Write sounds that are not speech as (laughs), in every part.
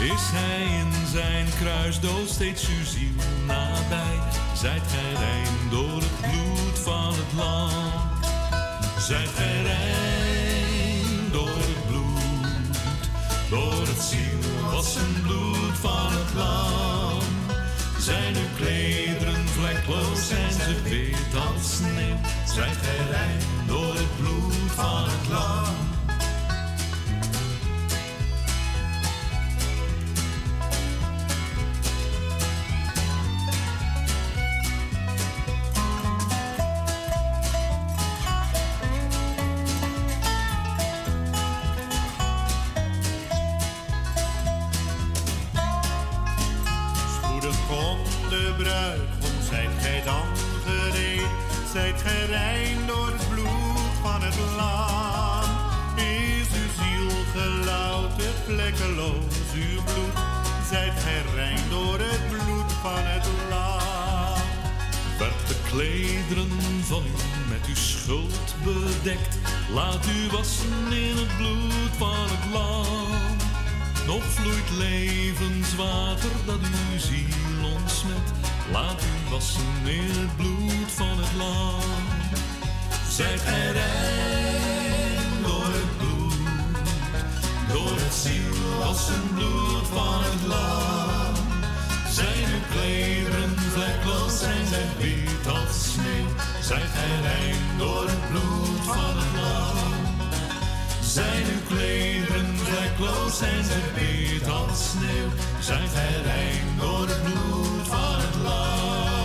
Is hij in zijn kruisdood steeds uw ziel nabij, zijt gij rein door het bloed van het lam. Zijt gij rein door het bloed, door het ziel was een bloed van het lam. Zijn uw klederen vlekloos, zijn ze wit als sneeuw. Zijt gij rein door het bloed van het lam. Is uw ziel gelouterd, vlekkeloos uw bloed? Zijt rein door het bloed van het lam? Werd de klederen van u met uw schuld bedekt. Laat u wassen in het bloed van het lam. Nog vloeit levenswater dat uw ziel ontsmet. Laat u wassen in het bloed van het lam. Gij rein door het bloed, door het ziel wassen bloed van het lam. Zijn uw klederen vlekloos, zijn zij wit als sneeuw. Gij rein door het bloed van het lam. Zijn uw klederen vlekloos, zijn zij wit als sneeuw. Gij rein door het bloed van het lam.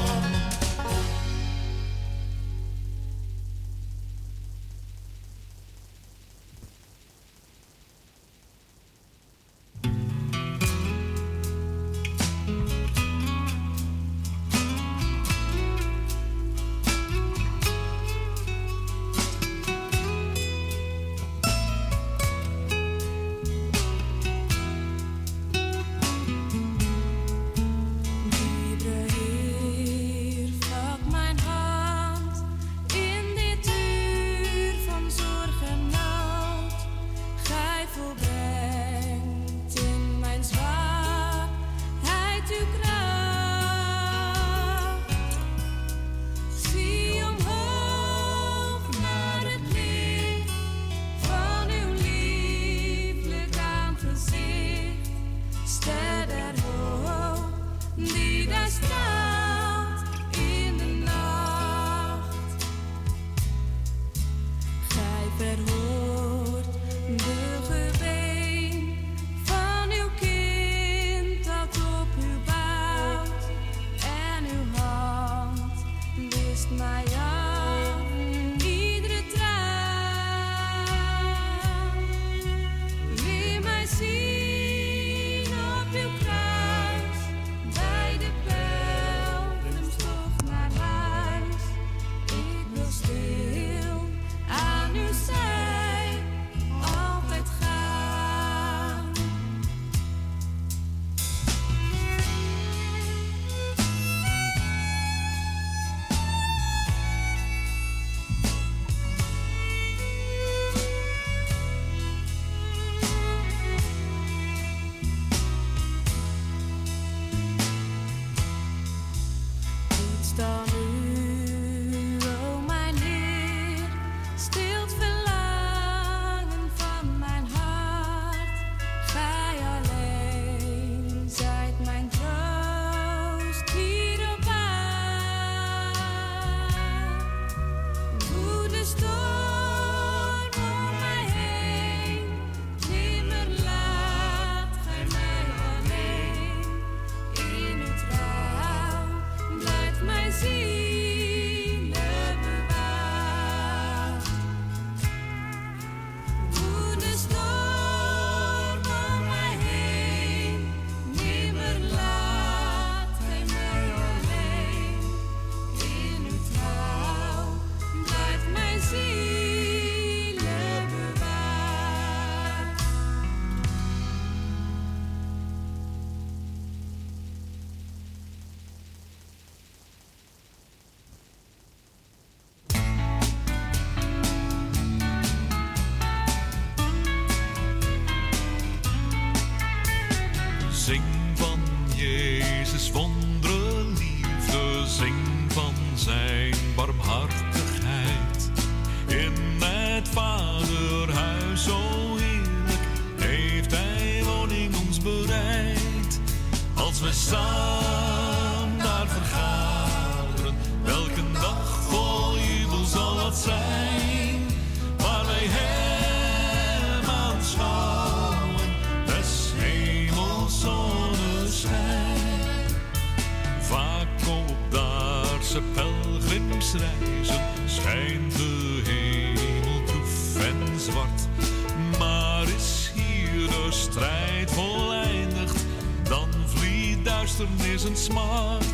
Dat ik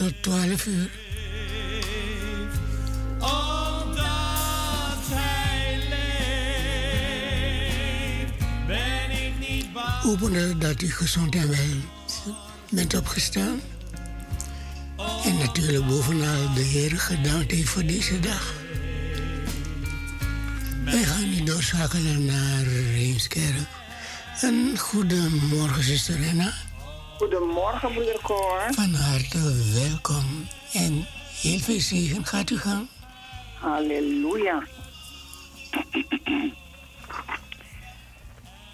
tot 12 uur. Hopen dat u gezond en wel bent opgestaan. En natuurlijk bovenal de Heer gedankt heeft voor deze dag. Wij gaan nu doorschakelen naar Reemskerk. Een goedemorgen, zuster Renna. Goedemorgen, broeder Cor. Van harte welkom en heel veel zegen gaat u gaan. Halleluja.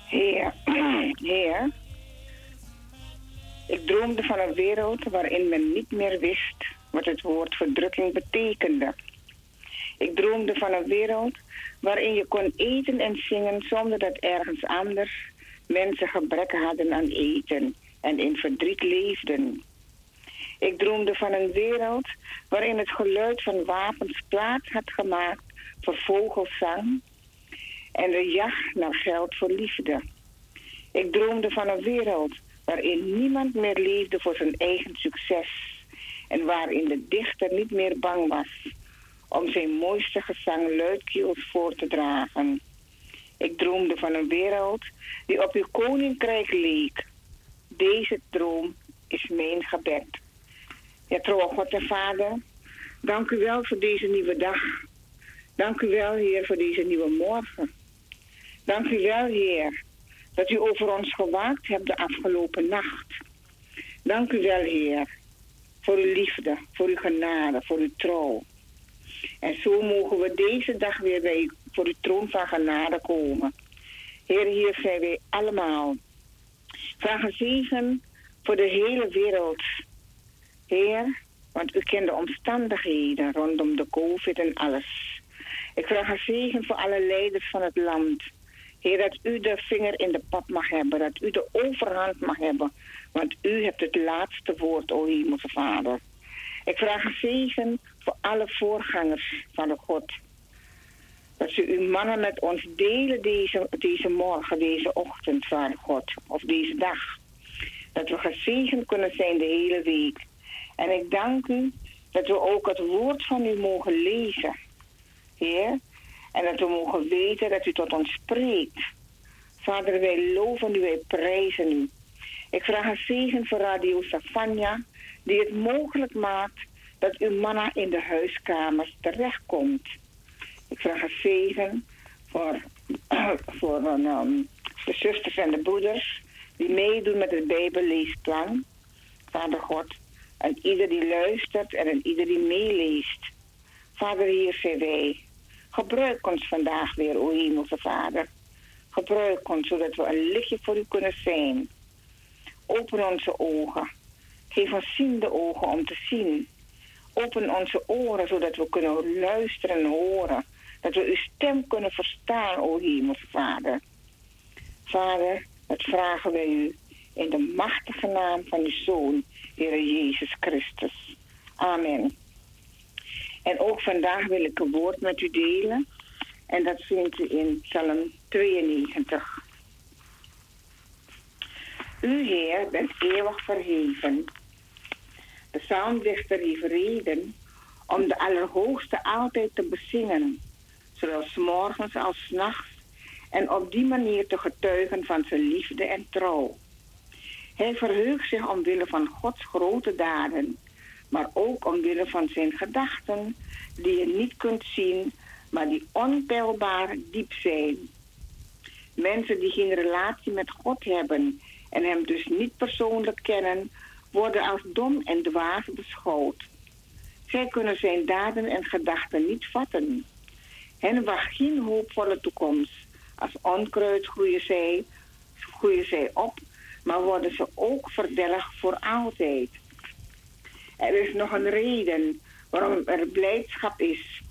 Heer, Heer, ik droomde van een wereld waarin men niet meer wist wat het woord verdrukking betekende. Ik droomde van een wereld waarin je kon eten en zingen zonder dat ergens anders mensen gebrek hadden aan eten en in verdriet leefden. Ik droomde van een wereld waarin het geluid van wapens plaats had gemaakt voor vogelzang en de jacht naar geld voor liefde. Ik droomde van een wereld waarin niemand meer leefde voor zijn eigen succes en waarin de dichter niet meer bang was om zijn mooiste gezang luidkeels voor te dragen. Ik droomde van een wereld die op uw koninkrijk leek, deze droom is mijn gebed. Ja, trouw God en Vader, dank u wel voor deze nieuwe dag. Dank u wel, Heer, voor deze nieuwe morgen. Dank u wel, Heer, dat u over ons gewaakt hebt de afgelopen nacht. Dank u wel, Heer, voor uw liefde, voor uw genade, voor uw trouw. En zo mogen we deze dag weer bij voor uw troon van genade komen. Heer, hier zijn wij allemaal Vraag een zegen voor de hele wereld. Heer, want u kent de omstandigheden rondom de COVID en alles. Ik vraag een zegen voor alle leiders van het land. Heer, dat u de vinger in de pap mag hebben, dat u de overhand mag hebben. Want u hebt het laatste woord, o Hemelse Vader. Ik vraag een zegen voor alle voorgangers van de God. Dat ze uw mannen met ons delen deze, deze morgen, deze ochtend, Vader God. Of deze dag. Dat we gezegend kunnen zijn de hele week. En ik dank u dat we ook het woord van u mogen lezen. Heer. En dat we mogen weten dat u tot ons spreekt. Vader, wij loven u, wij prijzen u. Ik vraag een zegen voor Radio Safania, die het mogelijk maakt dat uw manna in de huiskamers terechtkomt. Ik vraag (clears throat) een zegen voor, voor um, de zusters en de broeders die meedoen met het Bijbelleesplan. Vader God, en ieder die luistert en en ieder die meeleest. Vader, hier zijn wij. Gebruik ons vandaag weer, o Hemelse Vader. Gebruik ons zodat we een lichtje voor u kunnen zijn. Open onze ogen. Geef ons ziende ogen om te zien. Open onze oren zodat we kunnen luisteren en horen dat we uw stem kunnen verstaan, o Hemelse Vader. Vader, dat vragen wij u in de machtige naam van uw Zoon, Heer Jezus Christus. Amen. En ook vandaag wil ik een woord met u delen. En dat vindt u in Psalm 92. U, Heer, bent eeuwig verheven. De psalmdichter heeft reden om de Allerhoogste altijd te bezingen zowel s morgens als s nachts, en op die manier te getuigen van zijn liefde en trouw. Hij verheugt zich omwille van Gods grote daden, maar ook omwille van zijn gedachten, die je niet kunt zien, maar die onpeilbaar diep zijn. Mensen die geen relatie met God hebben en hem dus niet persoonlijk kennen, worden als dom en dwaas beschouwd. Zij kunnen zijn daden en gedachten niet vatten. Hen wacht geen hoopvolle toekomst. Als onkruid groeien zij, groeien zij op maar worden ze ook verdelgd voor altijd. Er is nog een reden waarom er blijdschap is.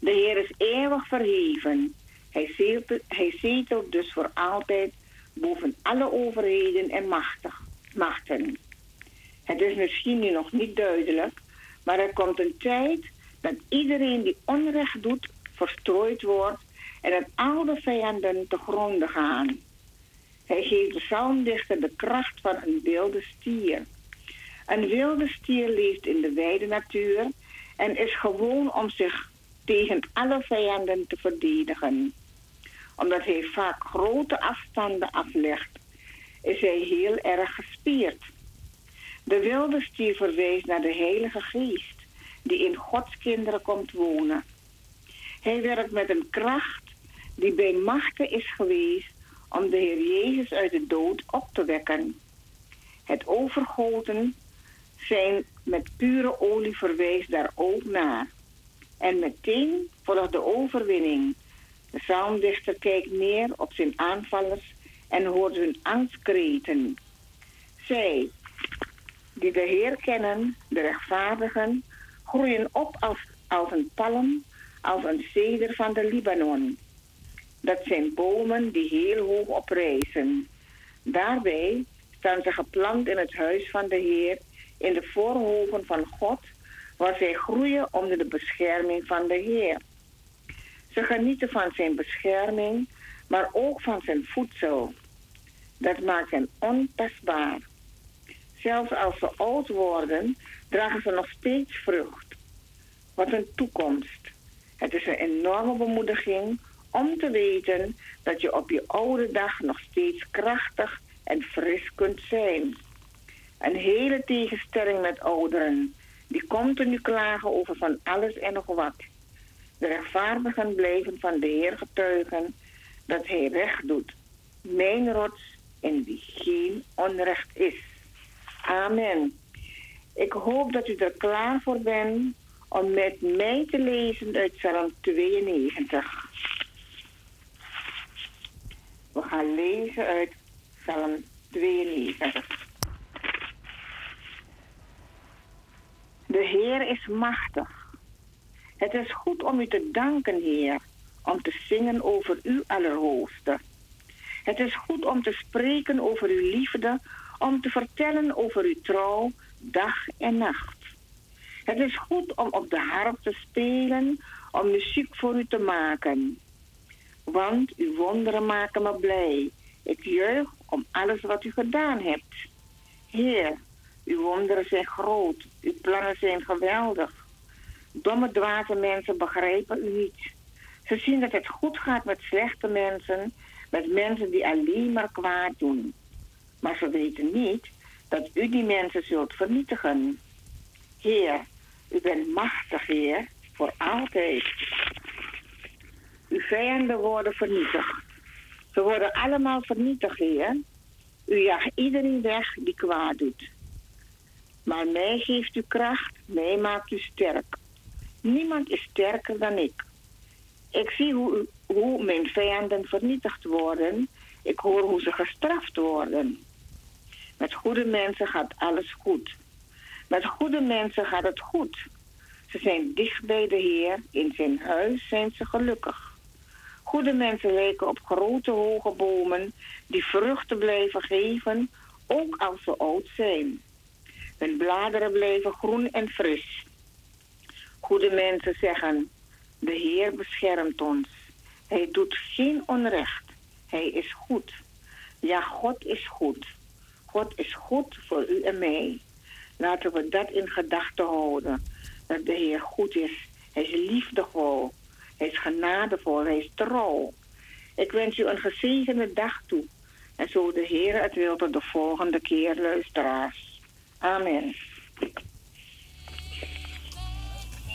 De Heer is eeuwig verheven. Hij zetelt, hij zetelt dus voor altijd boven alle overheden en machtig, machten. Het is misschien nu nog niet duidelijk, maar er komt een tijd dat iedereen die onrecht doet verstrooid wordt en dat alle vijanden te gronden gaan. Hij geeft de psalmdichter de kracht van een wilde stier. Een wilde stier leeft in de wijde natuur en is gewoon om zich tegen alle vijanden te verdedigen. Omdat hij vaak grote afstanden aflegt, is hij heel erg gespierd. De wilde stier verwijst naar de Heilige Geest, die in Gods kinderen komt wonen. Hij werkt met een kracht die bij machten is geweest om de Heer Jezus uit de dood op te wekken. Het overgoten zijn met pure olie verwijst daar ook naar. En meteen volgt de overwinning. De psalmdichter kijkt neer op zijn aanvallers en hoort hun angstkreten. Zij, die de Heer kennen, de rechtvaardigen, groeien op als, als een palm, als een ceder van de Libanon. Dat zijn bomen die heel hoog oprijzen. Daarbij staan ze geplant in het huis van de Heer, in de voorhoven van God, waar zij groeien onder de bescherming van de Heer. Ze genieten van zijn bescherming, maar ook van zijn voedsel. Dat maakt hen ontastbaar. Zelfs als ze oud worden, dragen ze nog steeds vrucht. Wat een toekomst. Het is een enorme bemoediging om te weten dat je op je oude dag nog steeds krachtig en fris kunt zijn. Een hele tegenstelling met ouderen, die continu klagen over van alles en nog wat. De rechtvaardigen blijven van de Heer getuigen dat Hij recht doet. Mijn rots in wie geen onrecht is. Amen. Ik hoop dat u er klaar voor bent om met mij te lezen uit Psalm 92. We gaan lezen uit Psalm 92. De Heer is machtig. Het is goed om u te danken, Heer, om te zingen over uw Allerhoogste. Het is goed om te spreken over uw liefde, om te vertellen over uw trouw, dag en nacht. Het is goed om op de harp te spelen, om muziek voor u te maken. Want uw wonderen maken me blij. Ik juich om alles wat u gedaan hebt. Heer, uw wonderen zijn groot, uw plannen zijn geweldig. Domme, dwaze mensen begrijpen u niet. Ze zien dat het goed gaat met slechte mensen, met mensen die alleen maar kwaad doen. Maar ze weten niet dat u die mensen zult vernietigen. Heer, u bent machtig, Heer, voor altijd. Uw vijanden worden vernietigd. Ze worden allemaal vernietigd, Heer. U jaagt iedereen weg die kwaad doet. Maar mij geeft u kracht, mij maakt u sterk. Niemand is sterker dan ik. Ik zie hoe, hoe mijn vijanden vernietigd worden. Ik hoor hoe ze gestraft worden. Met goede mensen gaat alles goed. Met goede mensen gaat het goed. Ze zijn dicht bij de Heer. In zijn huis zijn ze gelukkig. Goede mensen lijken op grote hoge bomen die vruchten blijven geven, ook als ze oud zijn. Hun bladeren blijven groen en fris. Goede mensen zeggen, de Heer beschermt ons. Hij doet geen onrecht. Hij is goed. Ja, God is goed. God is goed voor u en mij. Laten we dat in gedachten houden. Dat de Heer goed is. Hij is liefdevol. Hij is genadevol. Hij is trouw. Ik wens u een gezegende dag toe. En zo de Heer het wil tot de volgende keer, luisteraars. Amen.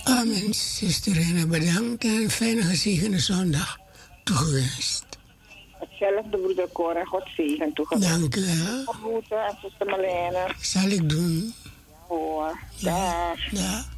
Amen, zuster Rena. Bedankt en een fijne gezegende zondag toegewenst. Hetzelfde, broeder Cor en God zegen toegewenst. Dank u wel. Groeten aan zuster Marlene. Zal ik doen. Hoor. Dag. Ja.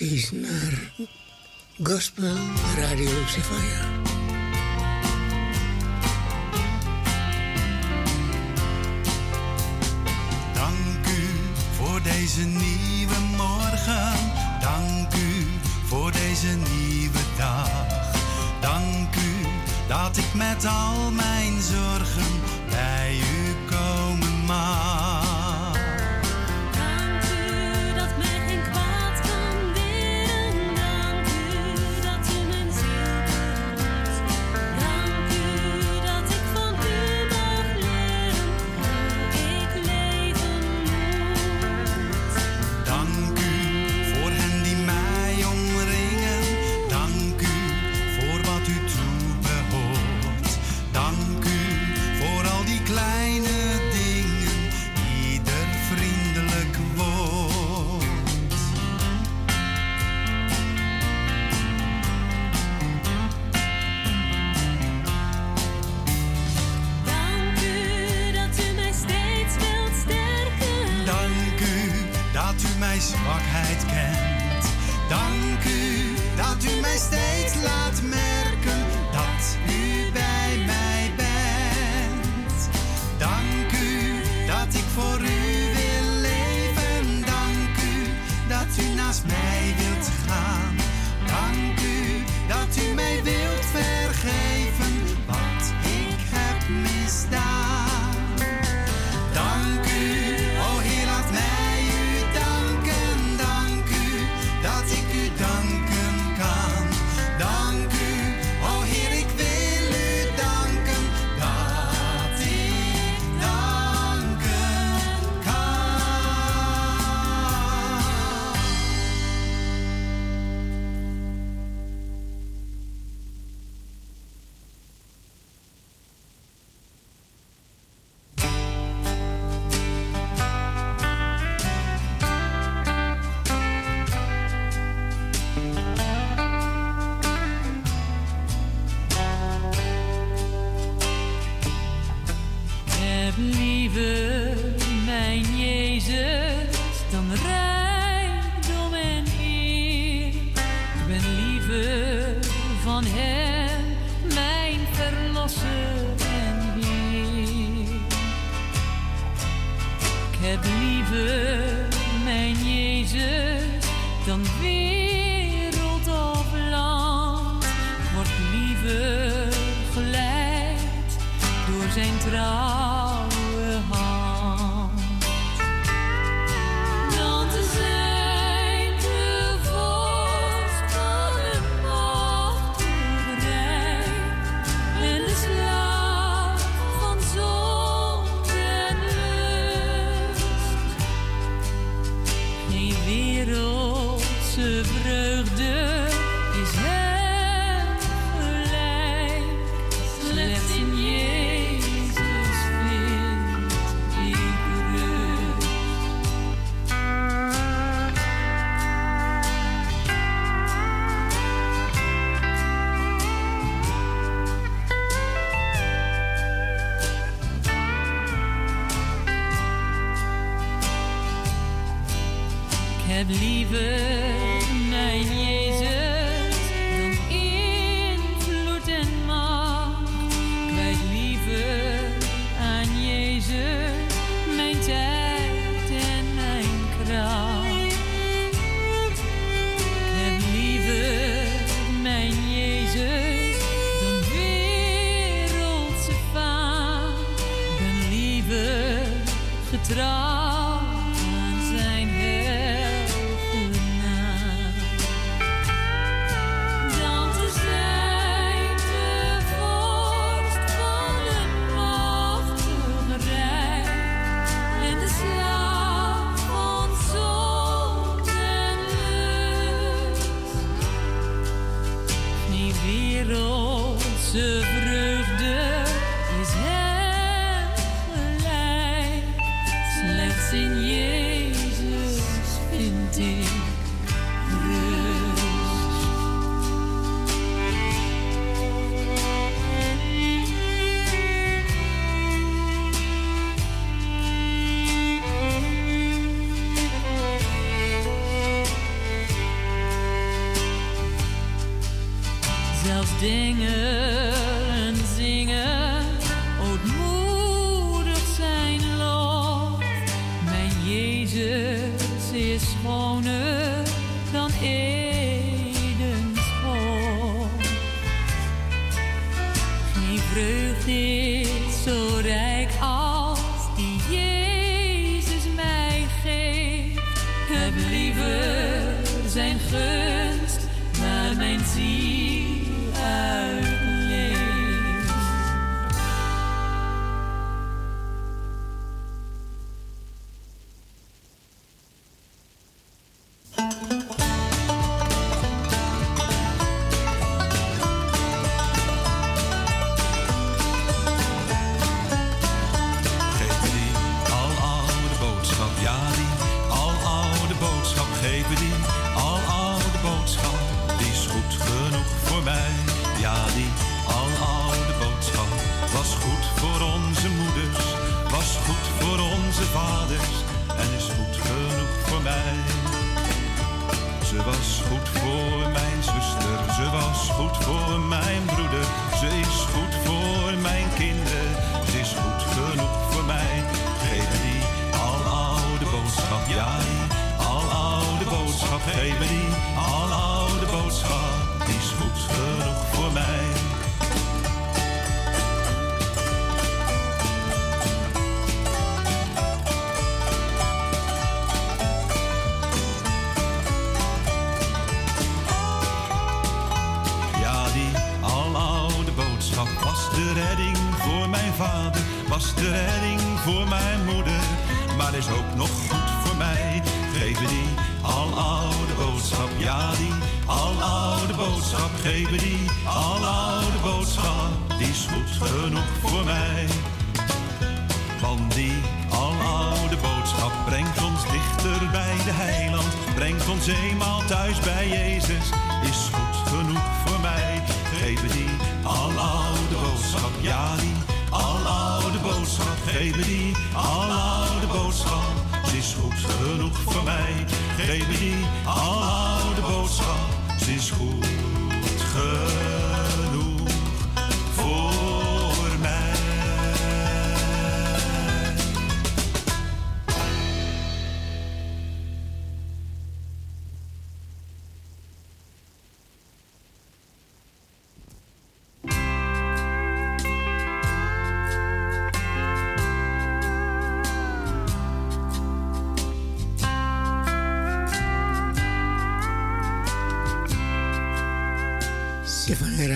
Luistert nog steeds naar Gospel Radio Sivaya. övre.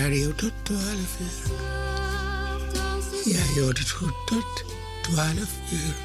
Radio tot 12 uur. Ja, je hoort het goed, tot 12 uur.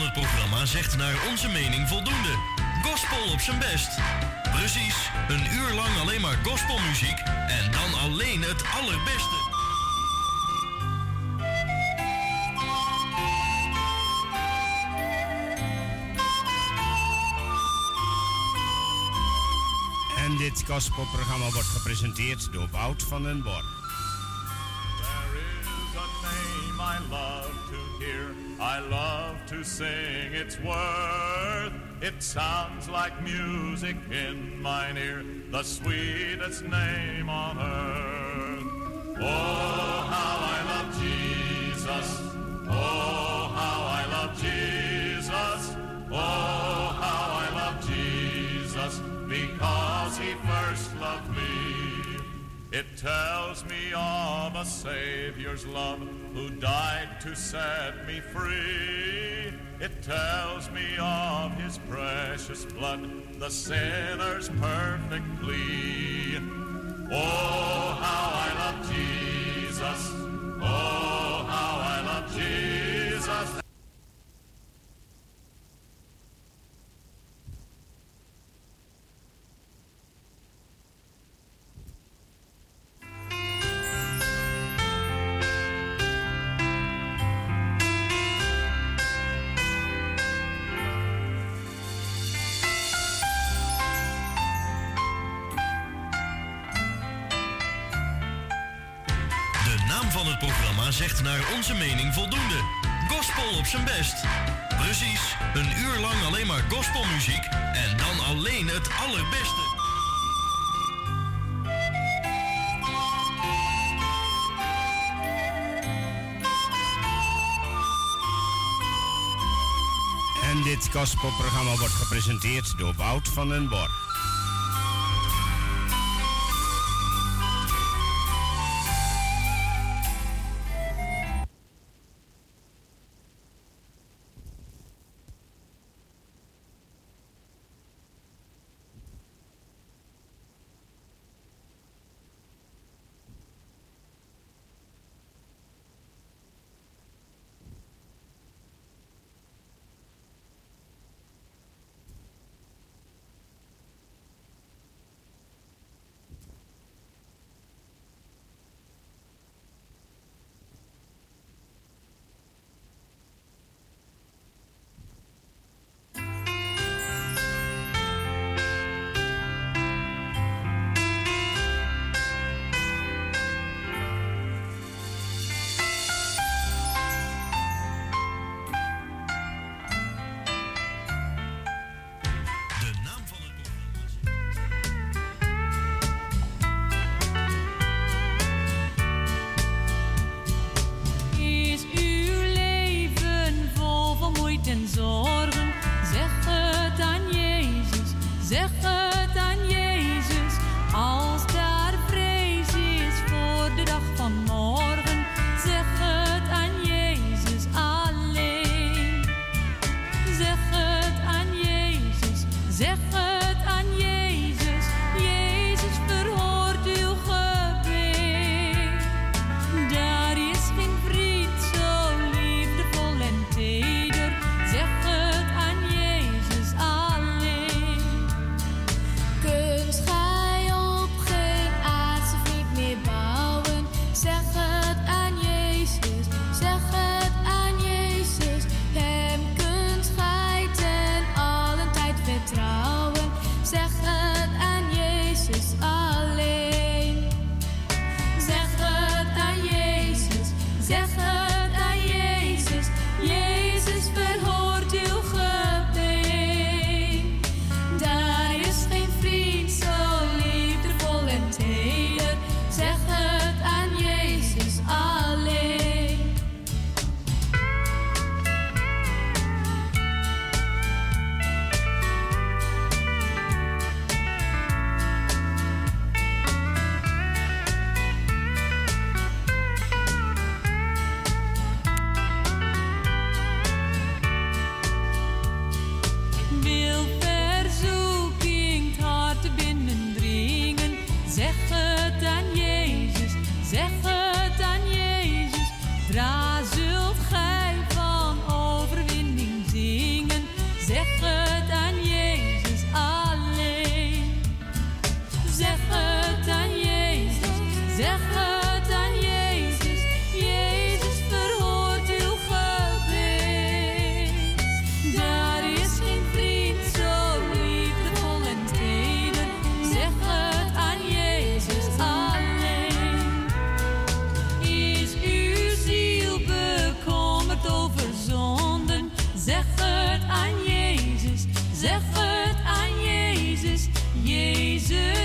Het programma zegt naar onze mening voldoende. Gospel op zijn best. Precies, een uur lang alleen maar gospelmuziek en dan alleen het allerbeste. En dit gospelprogramma wordt gepresenteerd door Wout van den Borg. To sing its worth. It sounds like music in mine ear, the sweetest name on earth. Oh, tells me of a Savior's love who died to set me free. It tells me of his precious blood, the sinner's perfect plea. Oh, how I love Jesus. Oh, zegt naar onze mening voldoende. Gospel op zijn best. Precies, een uur lang alleen maar gospelmuziek en dan alleen het allerbeste. En dit gospelprogramma wordt gepresenteerd door Wout van den Borg.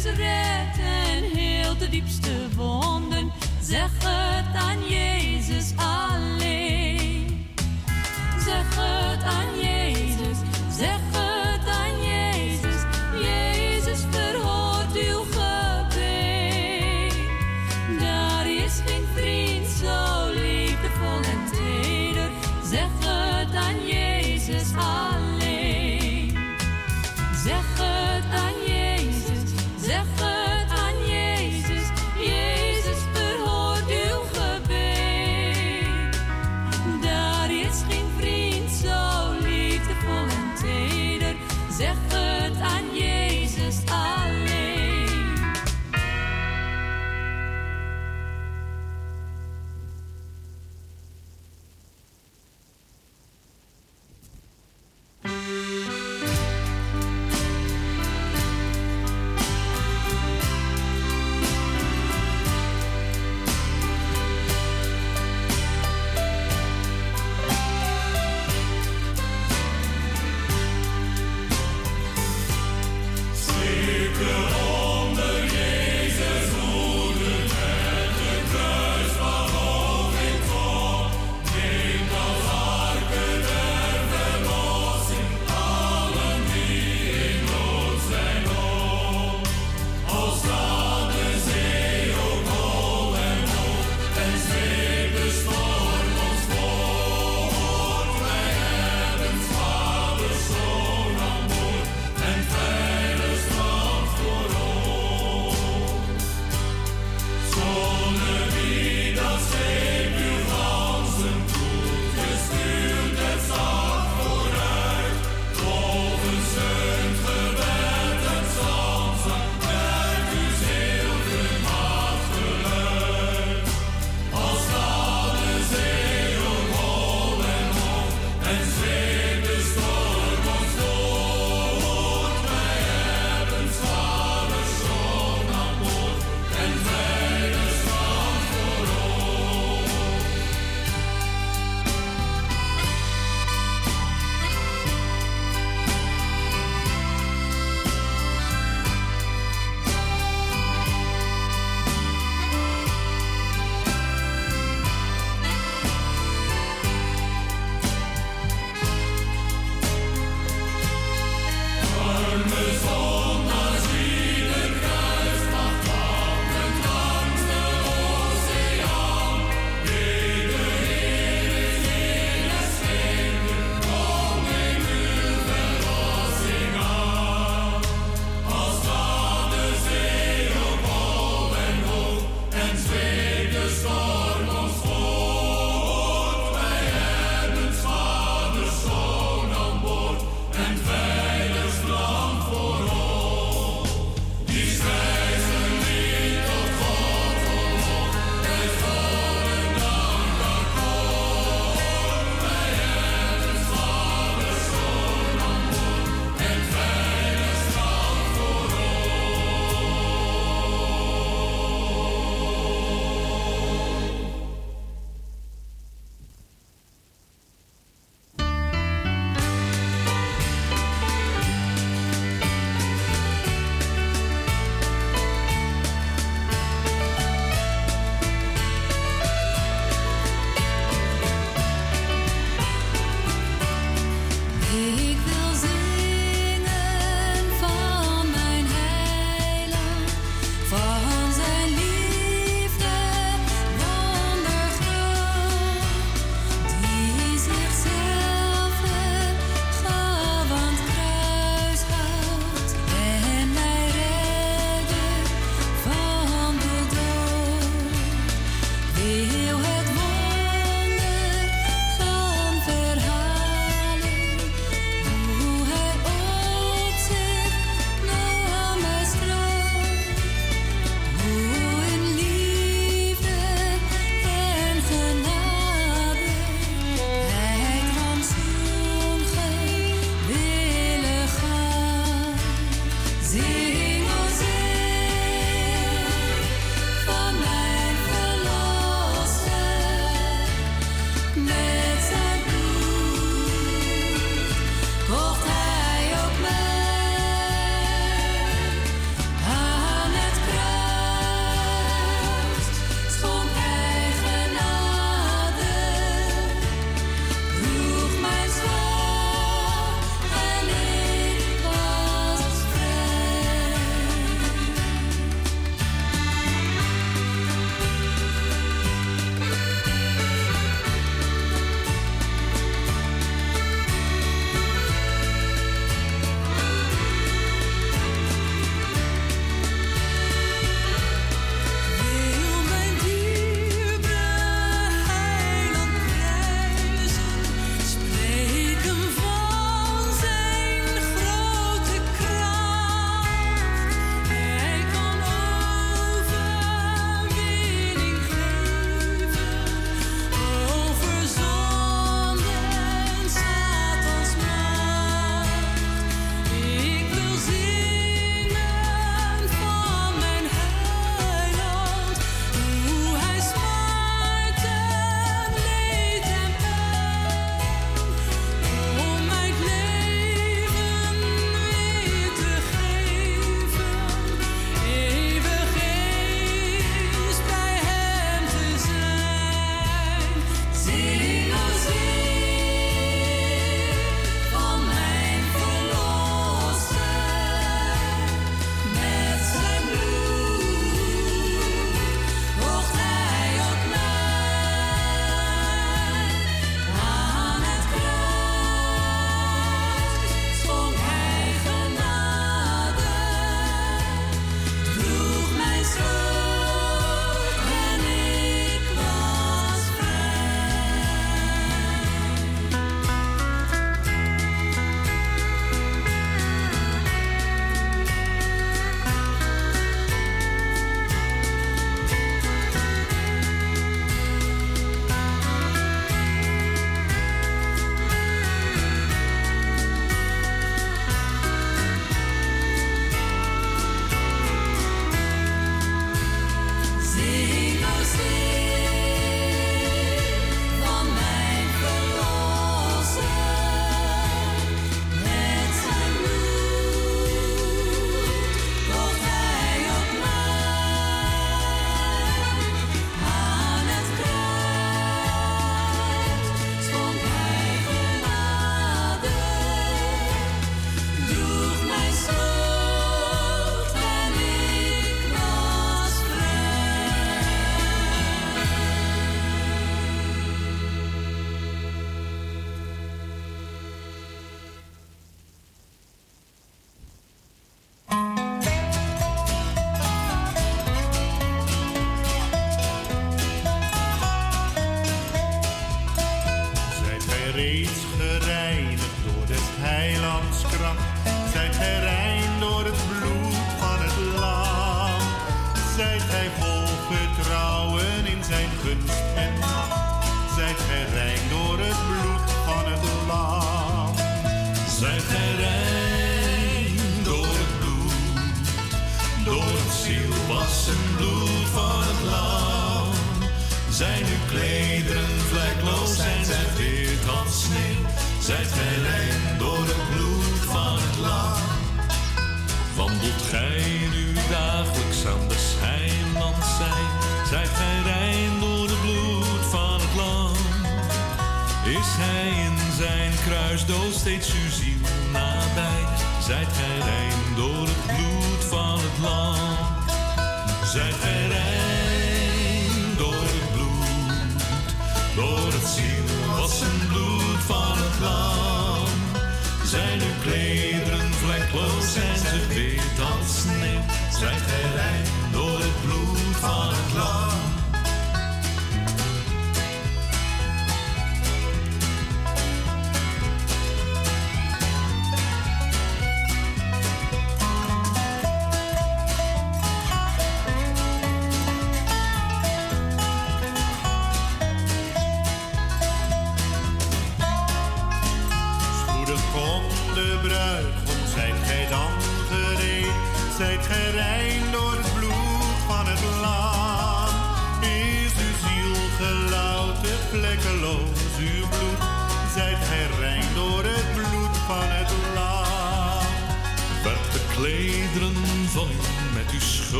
is red en heel de diepste wonden. Zeg het aan Jezus.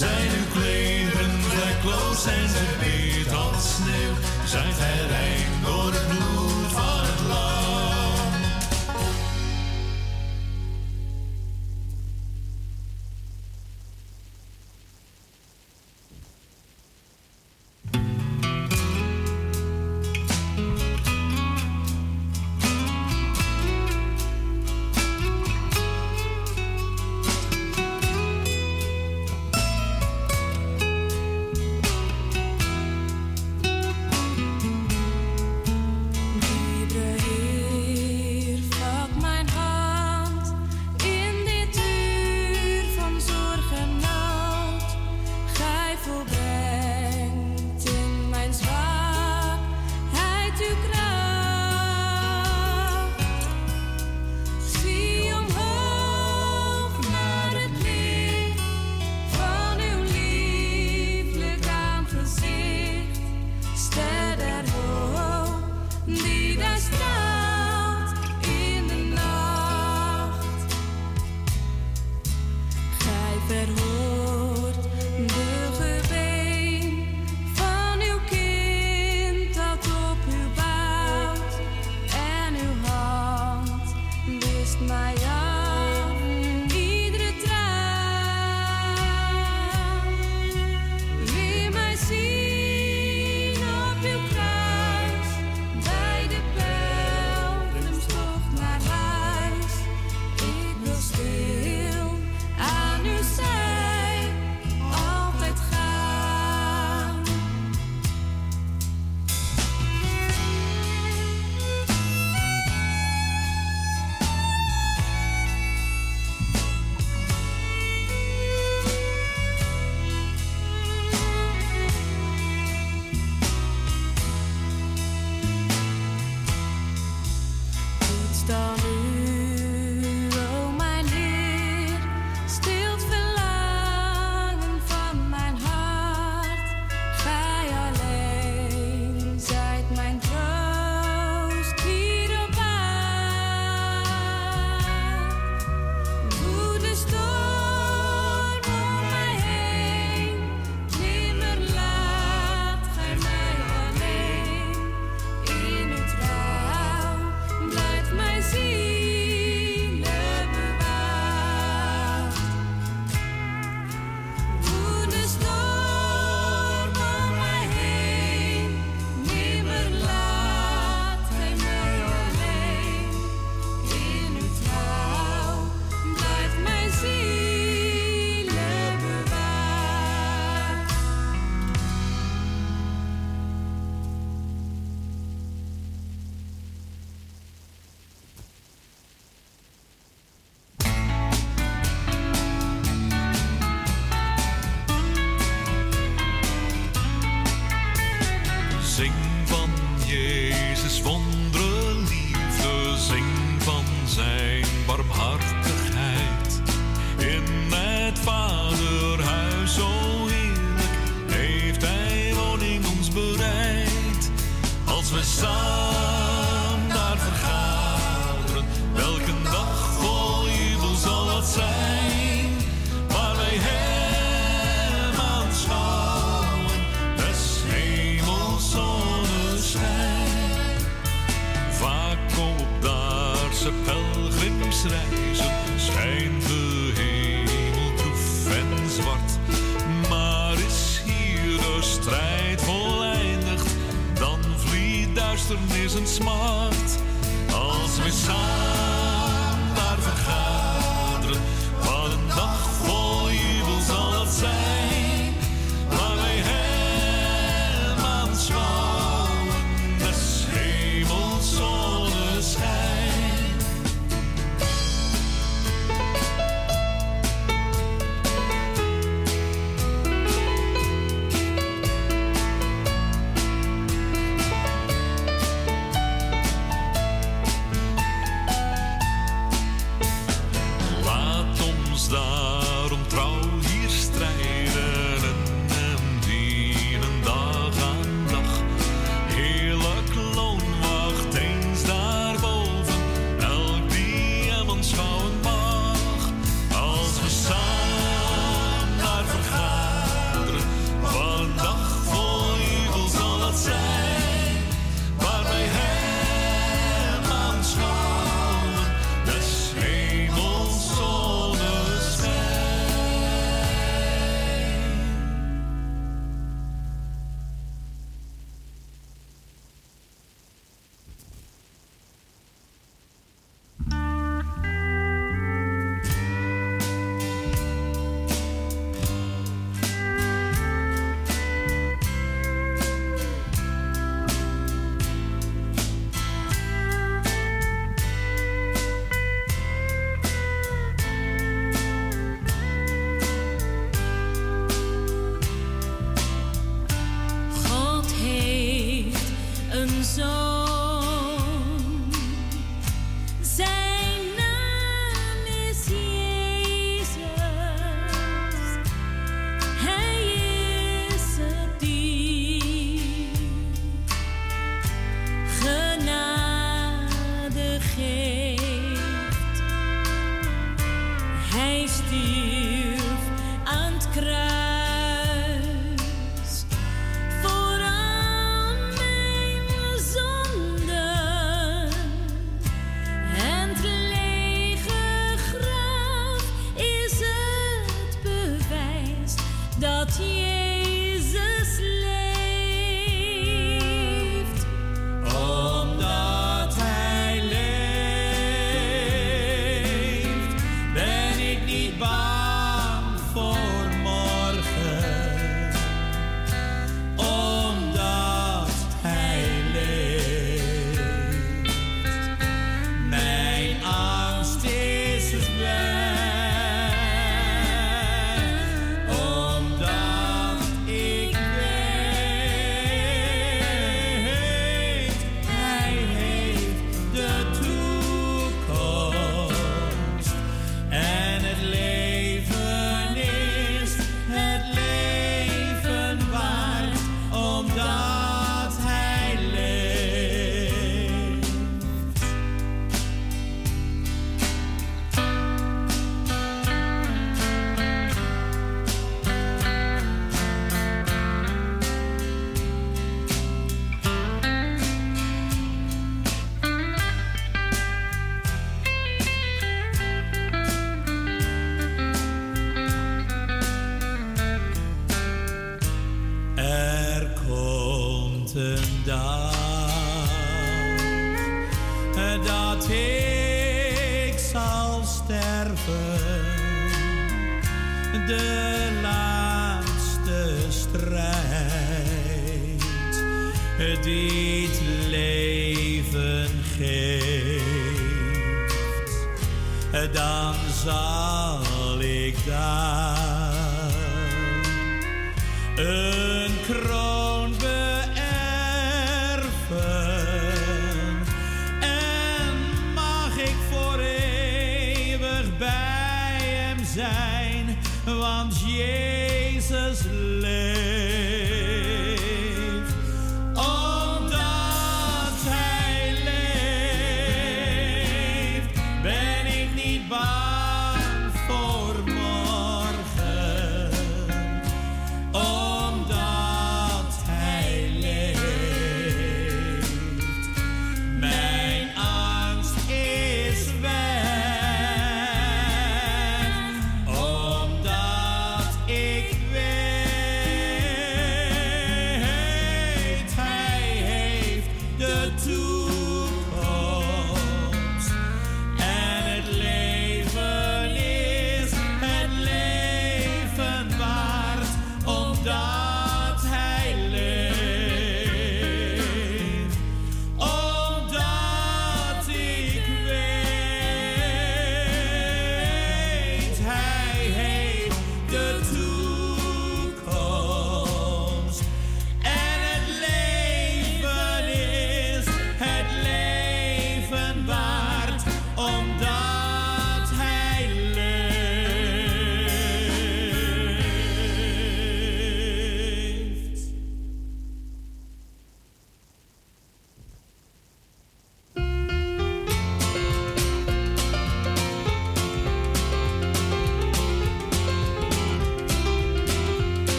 zijn uw kleden vlekloos en ze wit als sneeuw. Zijn gerijmd door het bloed.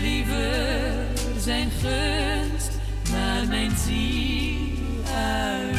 Liever zijn gunst waar mijn ziel uitleeft.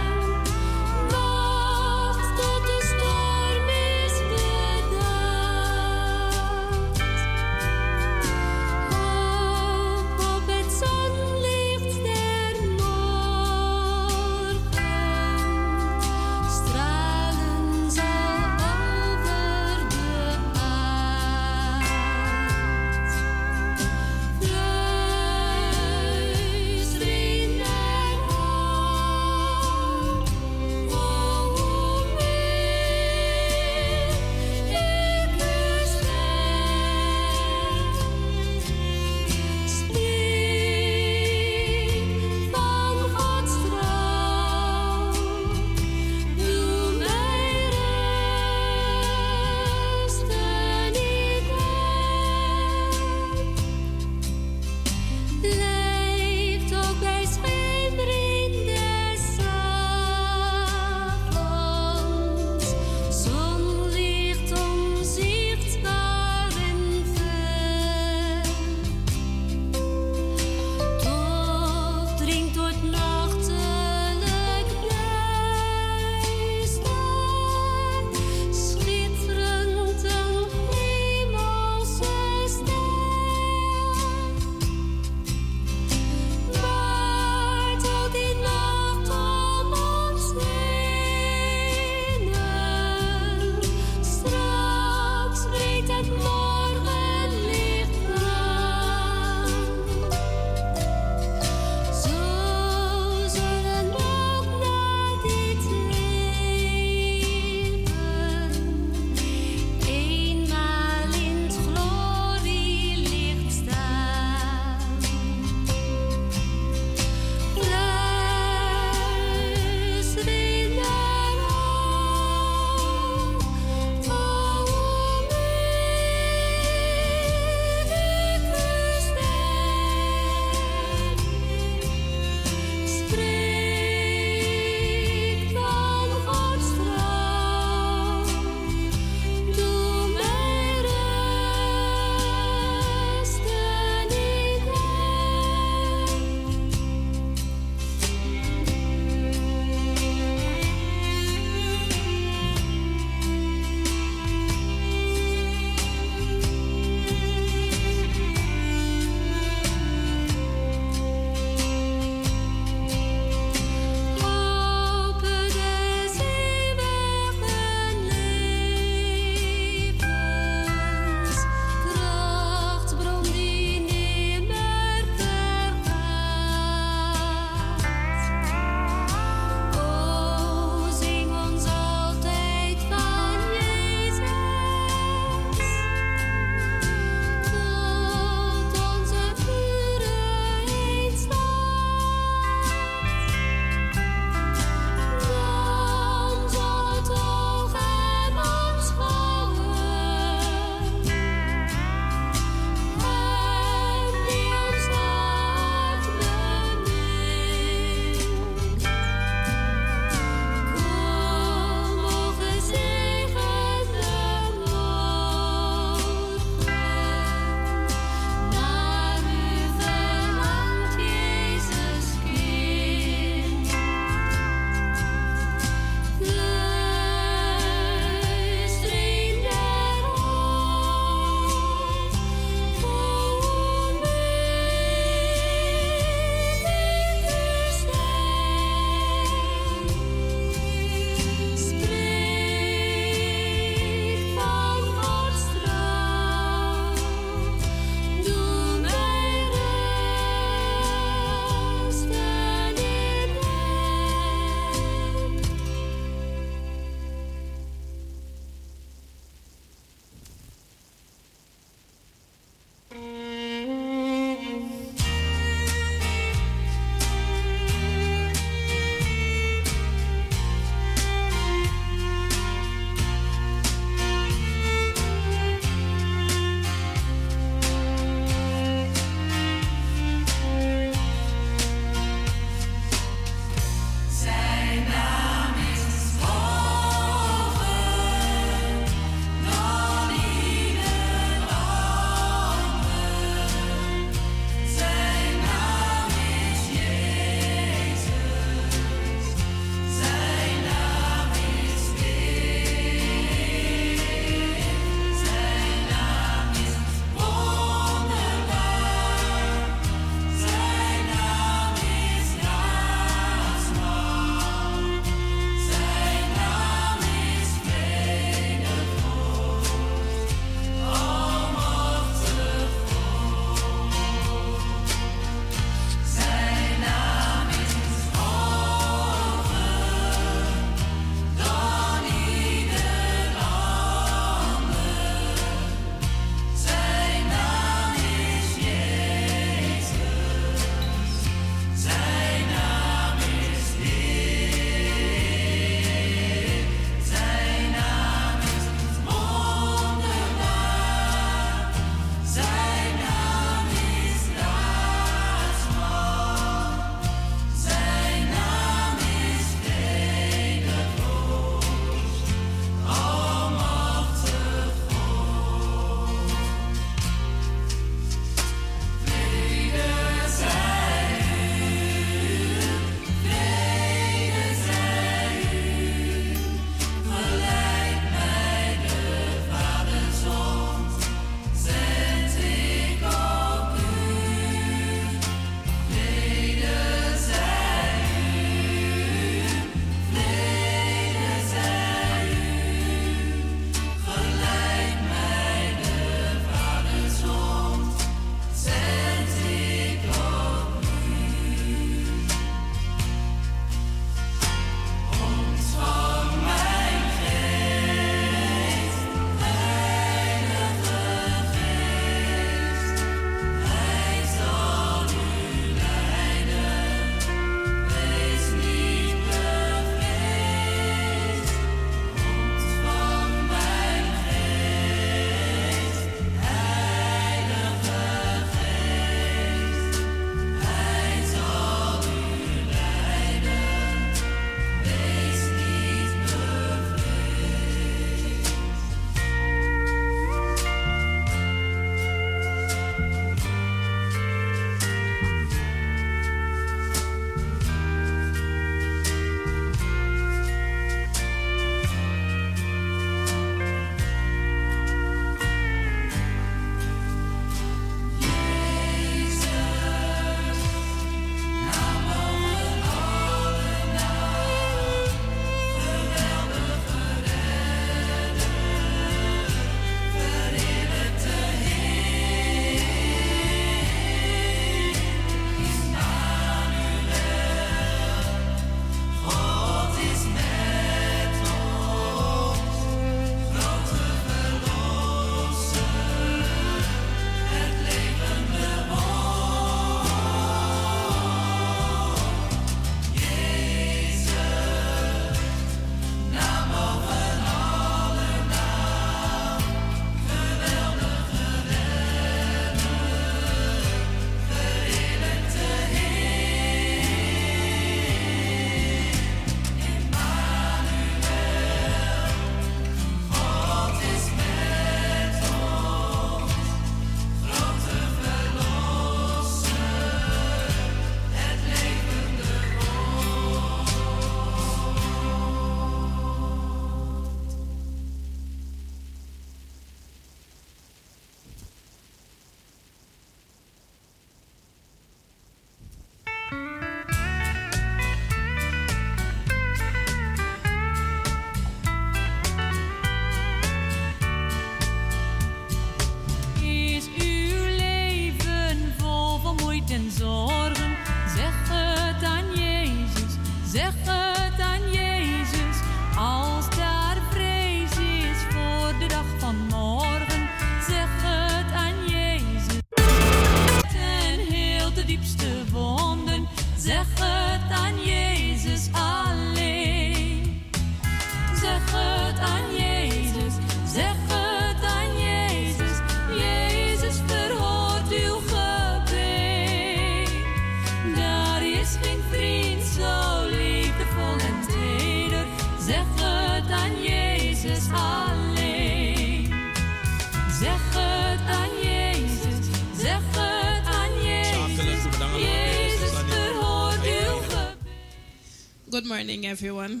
Morning, everyone.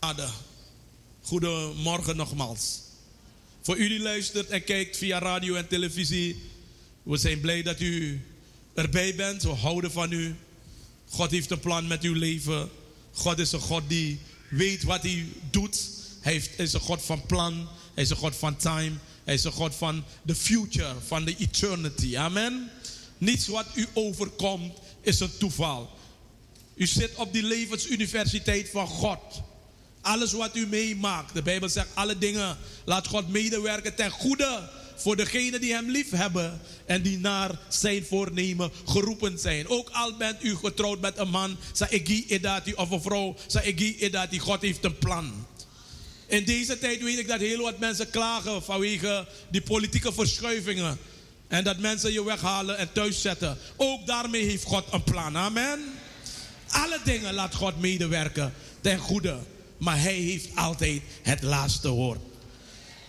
Ade. Goedemorgen nogmaals. Voor u die luistert en kijkt via radio en televisie. We zijn blij dat u erbij bent. We houden van u. God heeft een plan met uw leven. God is een God die weet wat hij doet. Hij is een God van plan. Hij is een God van time. Hij is een God van de future, van de eternity. Amen. Niets wat u overkomt is een toeval. U zit op die levensuniversiteit van God. Alles wat u meemaakt. De Bijbel zegt alle dingen. Laat God medewerken ten goede. Voor degenen die hem lief hebben. En die naar zijn voornemen geroepen zijn. Ook al bent u getrouwd met een man. Edati of een vrouw. Edati. God heeft een plan. In deze tijd weet ik dat heel wat mensen klagen vanwege die politieke verschuivingen. En dat mensen je weghalen en thuis zetten. Ook daarmee heeft God een plan. Amen. Alle dingen laat God medewerken ten goede. Maar Hij heeft altijd het laatste woord.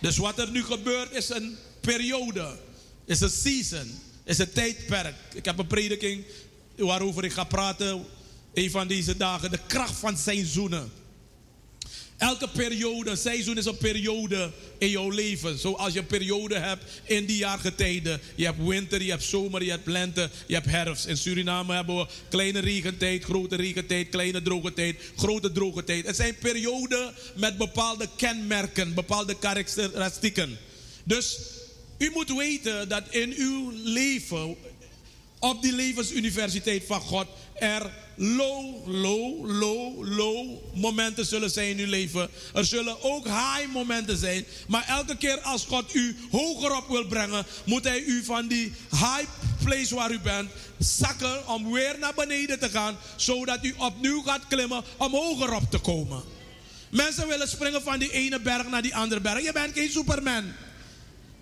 Dus wat er nu gebeurt is een periode. Is een season. Is een tijdperk. Ik heb een prediking waarover ik ga praten. Een van deze dagen. De kracht van seizoenen. Elke periode, seizoen is een periode in jouw leven. Zoals je een periode hebt in die jaargetijden. Je hebt winter, je hebt zomer, je hebt lente, je hebt herfst. In Suriname hebben we kleine regentijd, grote regentijd, kleine droge tijd, grote droge tijd. Het zijn perioden met bepaalde kenmerken, bepaalde karakteristieken. Dus u moet weten dat in uw leven, op die levensuniversiteit van God, er low, low, low, low momenten zullen zijn in uw leven. Er zullen ook high momenten zijn. Maar elke keer als God u hoger op wil brengen, moet hij u van die high place waar u bent zakken om weer naar beneden te gaan, zodat u opnieuw gaat klimmen om hoger op te komen. Mensen willen springen van die ene berg naar die andere berg. Je bent geen superman.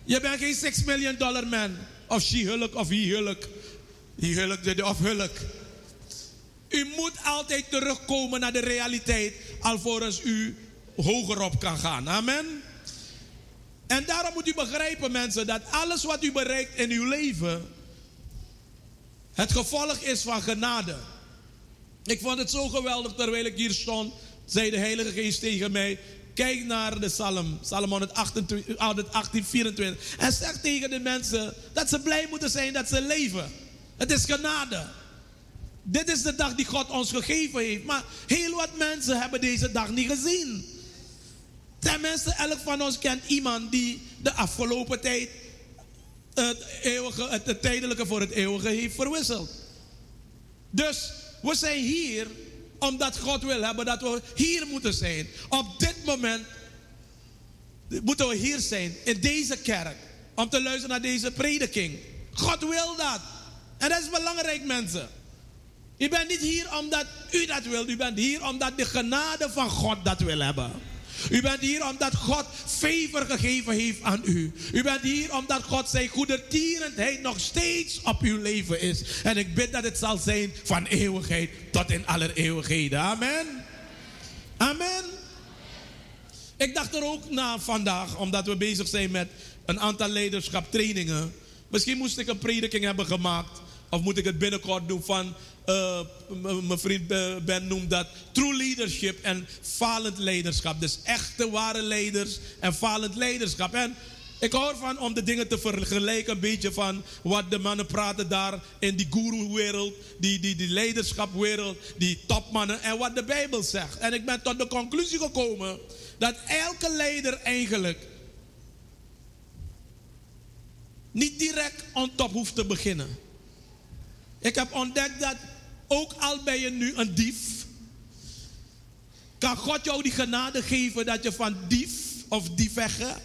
Je bent geen 6 million dollar man. Of she-hulk of he-hulk. He-hulk dit of hulk. U moet altijd terugkomen naar de realiteit. Alvorens u hoger op kan gaan. Amen. En daarom moet u begrijpen mensen dat alles wat u bereikt in uw leven. Het gevolg is van genade. Ik vond het zo geweldig terwijl ik hier stond. Zei de Heilige Geest tegen mij. Kijk naar de Psalm, Psalm 128, 118, 24. En zeg tegen de mensen dat ze blij moeten zijn dat ze leven. Het is genade. Dit is de dag die God ons gegeven heeft. Maar heel wat mensen hebben deze dag niet gezien. Tenminste, elk van ons kent iemand die de afgelopen tijd het, eeuwige, het, tijdelijke voor het eeuwige heeft verwisseld. Dus we zijn hier omdat God wil hebben dat we hier moeten zijn. Op dit moment moeten we hier zijn, in deze kerk, om te luisteren naar deze prediking. God wil dat. En dat is belangrijk, mensen. U bent niet hier omdat u dat wilt. U bent hier omdat de genade van God dat wil hebben. U bent hier omdat God favor gegeven heeft aan u. U bent hier omdat God zijn goedertierenheid nog steeds op uw leven is. En ik bid dat het zal zijn van eeuwigheid tot in aller eeuwigheden. Amen. Amen. Ik dacht er ook na vandaag, omdat we bezig zijn met een aantal leiderschaptrainingen. Misschien moest ik een prediking hebben gemaakt. Of moet ik het binnenkort doen van, eh, mijn vriend Ben noemt dat true leadership en falend leiderschap. Dus echte, ware leiders en falend leiderschap. En ik hou ervan om de dingen te vergelijken, een beetje van wat de mannen praten daar in die guru-wereld, die, die, die leiderschapwereld, die topmannen en wat de Bijbel zegt. En ik ben tot de conclusie gekomen dat elke leider eigenlijk niet direct on top hoeft te beginnen. Ik heb ontdekt dat ook al ben je nu een dief, kan God jou die genade geven dat je van dief of diefegge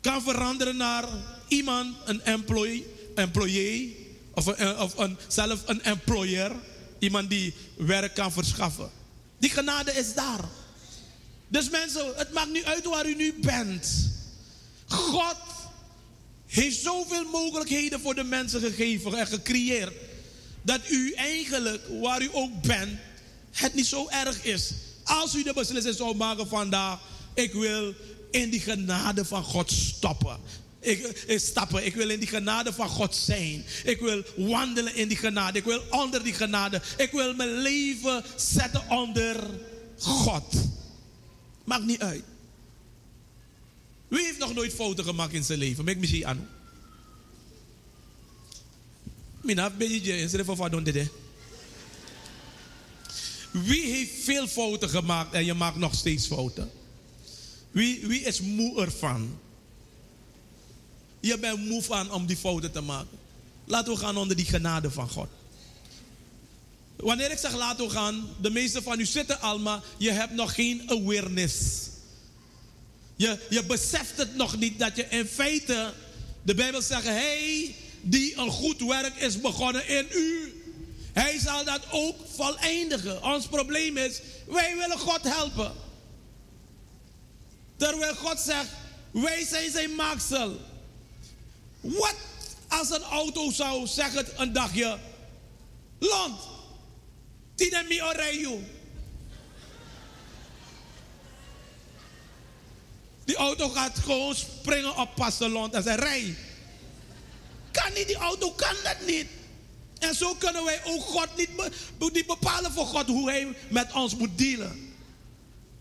kan veranderen naar iemand, een employee, employee of, een, of een, zelf een employer, iemand die werk kan verschaffen. Die genade is daar. Dus mensen, het maakt niet uit waar u nu bent. God heeft zoveel mogelijkheden voor de mensen gegeven en gecreëerd. Dat u eigenlijk, waar u ook bent, het niet zo erg is. Als u de beslissing zou maken vandaag, ik wil in die genade van God stoppen. ik, ik stappen. Ik wil in die genade van God zijn. Ik wil wandelen in die genade. Ik wil onder die genade. Ik wil mijn leven zetten onder God. Maakt niet uit. Wie heeft nog nooit fouten gemaakt in zijn leven? Mek misschien aan. Mina, ben je in zijn van dit? Wie heeft veel fouten gemaakt en je maakt nog steeds fouten? Wie, wie is moe ervan? Je bent moe van om die fouten te maken. Laten we gaan onder die genade van God. Wanneer ik zeg laten we gaan, de meeste van u zitten al, maar je hebt nog geen awareness. Je, je beseft het nog niet dat je in feite, de Bijbel zegt, hij die een goed werk is begonnen in u, hij zal dat ook voleindigen. Ons probleem is, wij willen God helpen. Terwijl God zegt, wij zijn zijn maaksel. Wat als een auto zou zeggen een dagje, land, tine mi Die auto gaat gewoon springen op Pastelond en zei, rij. Kan niet, die auto kan dat niet. En zo kunnen wij ook God niet, bepalen voor God hoe hij met ons moet dealen.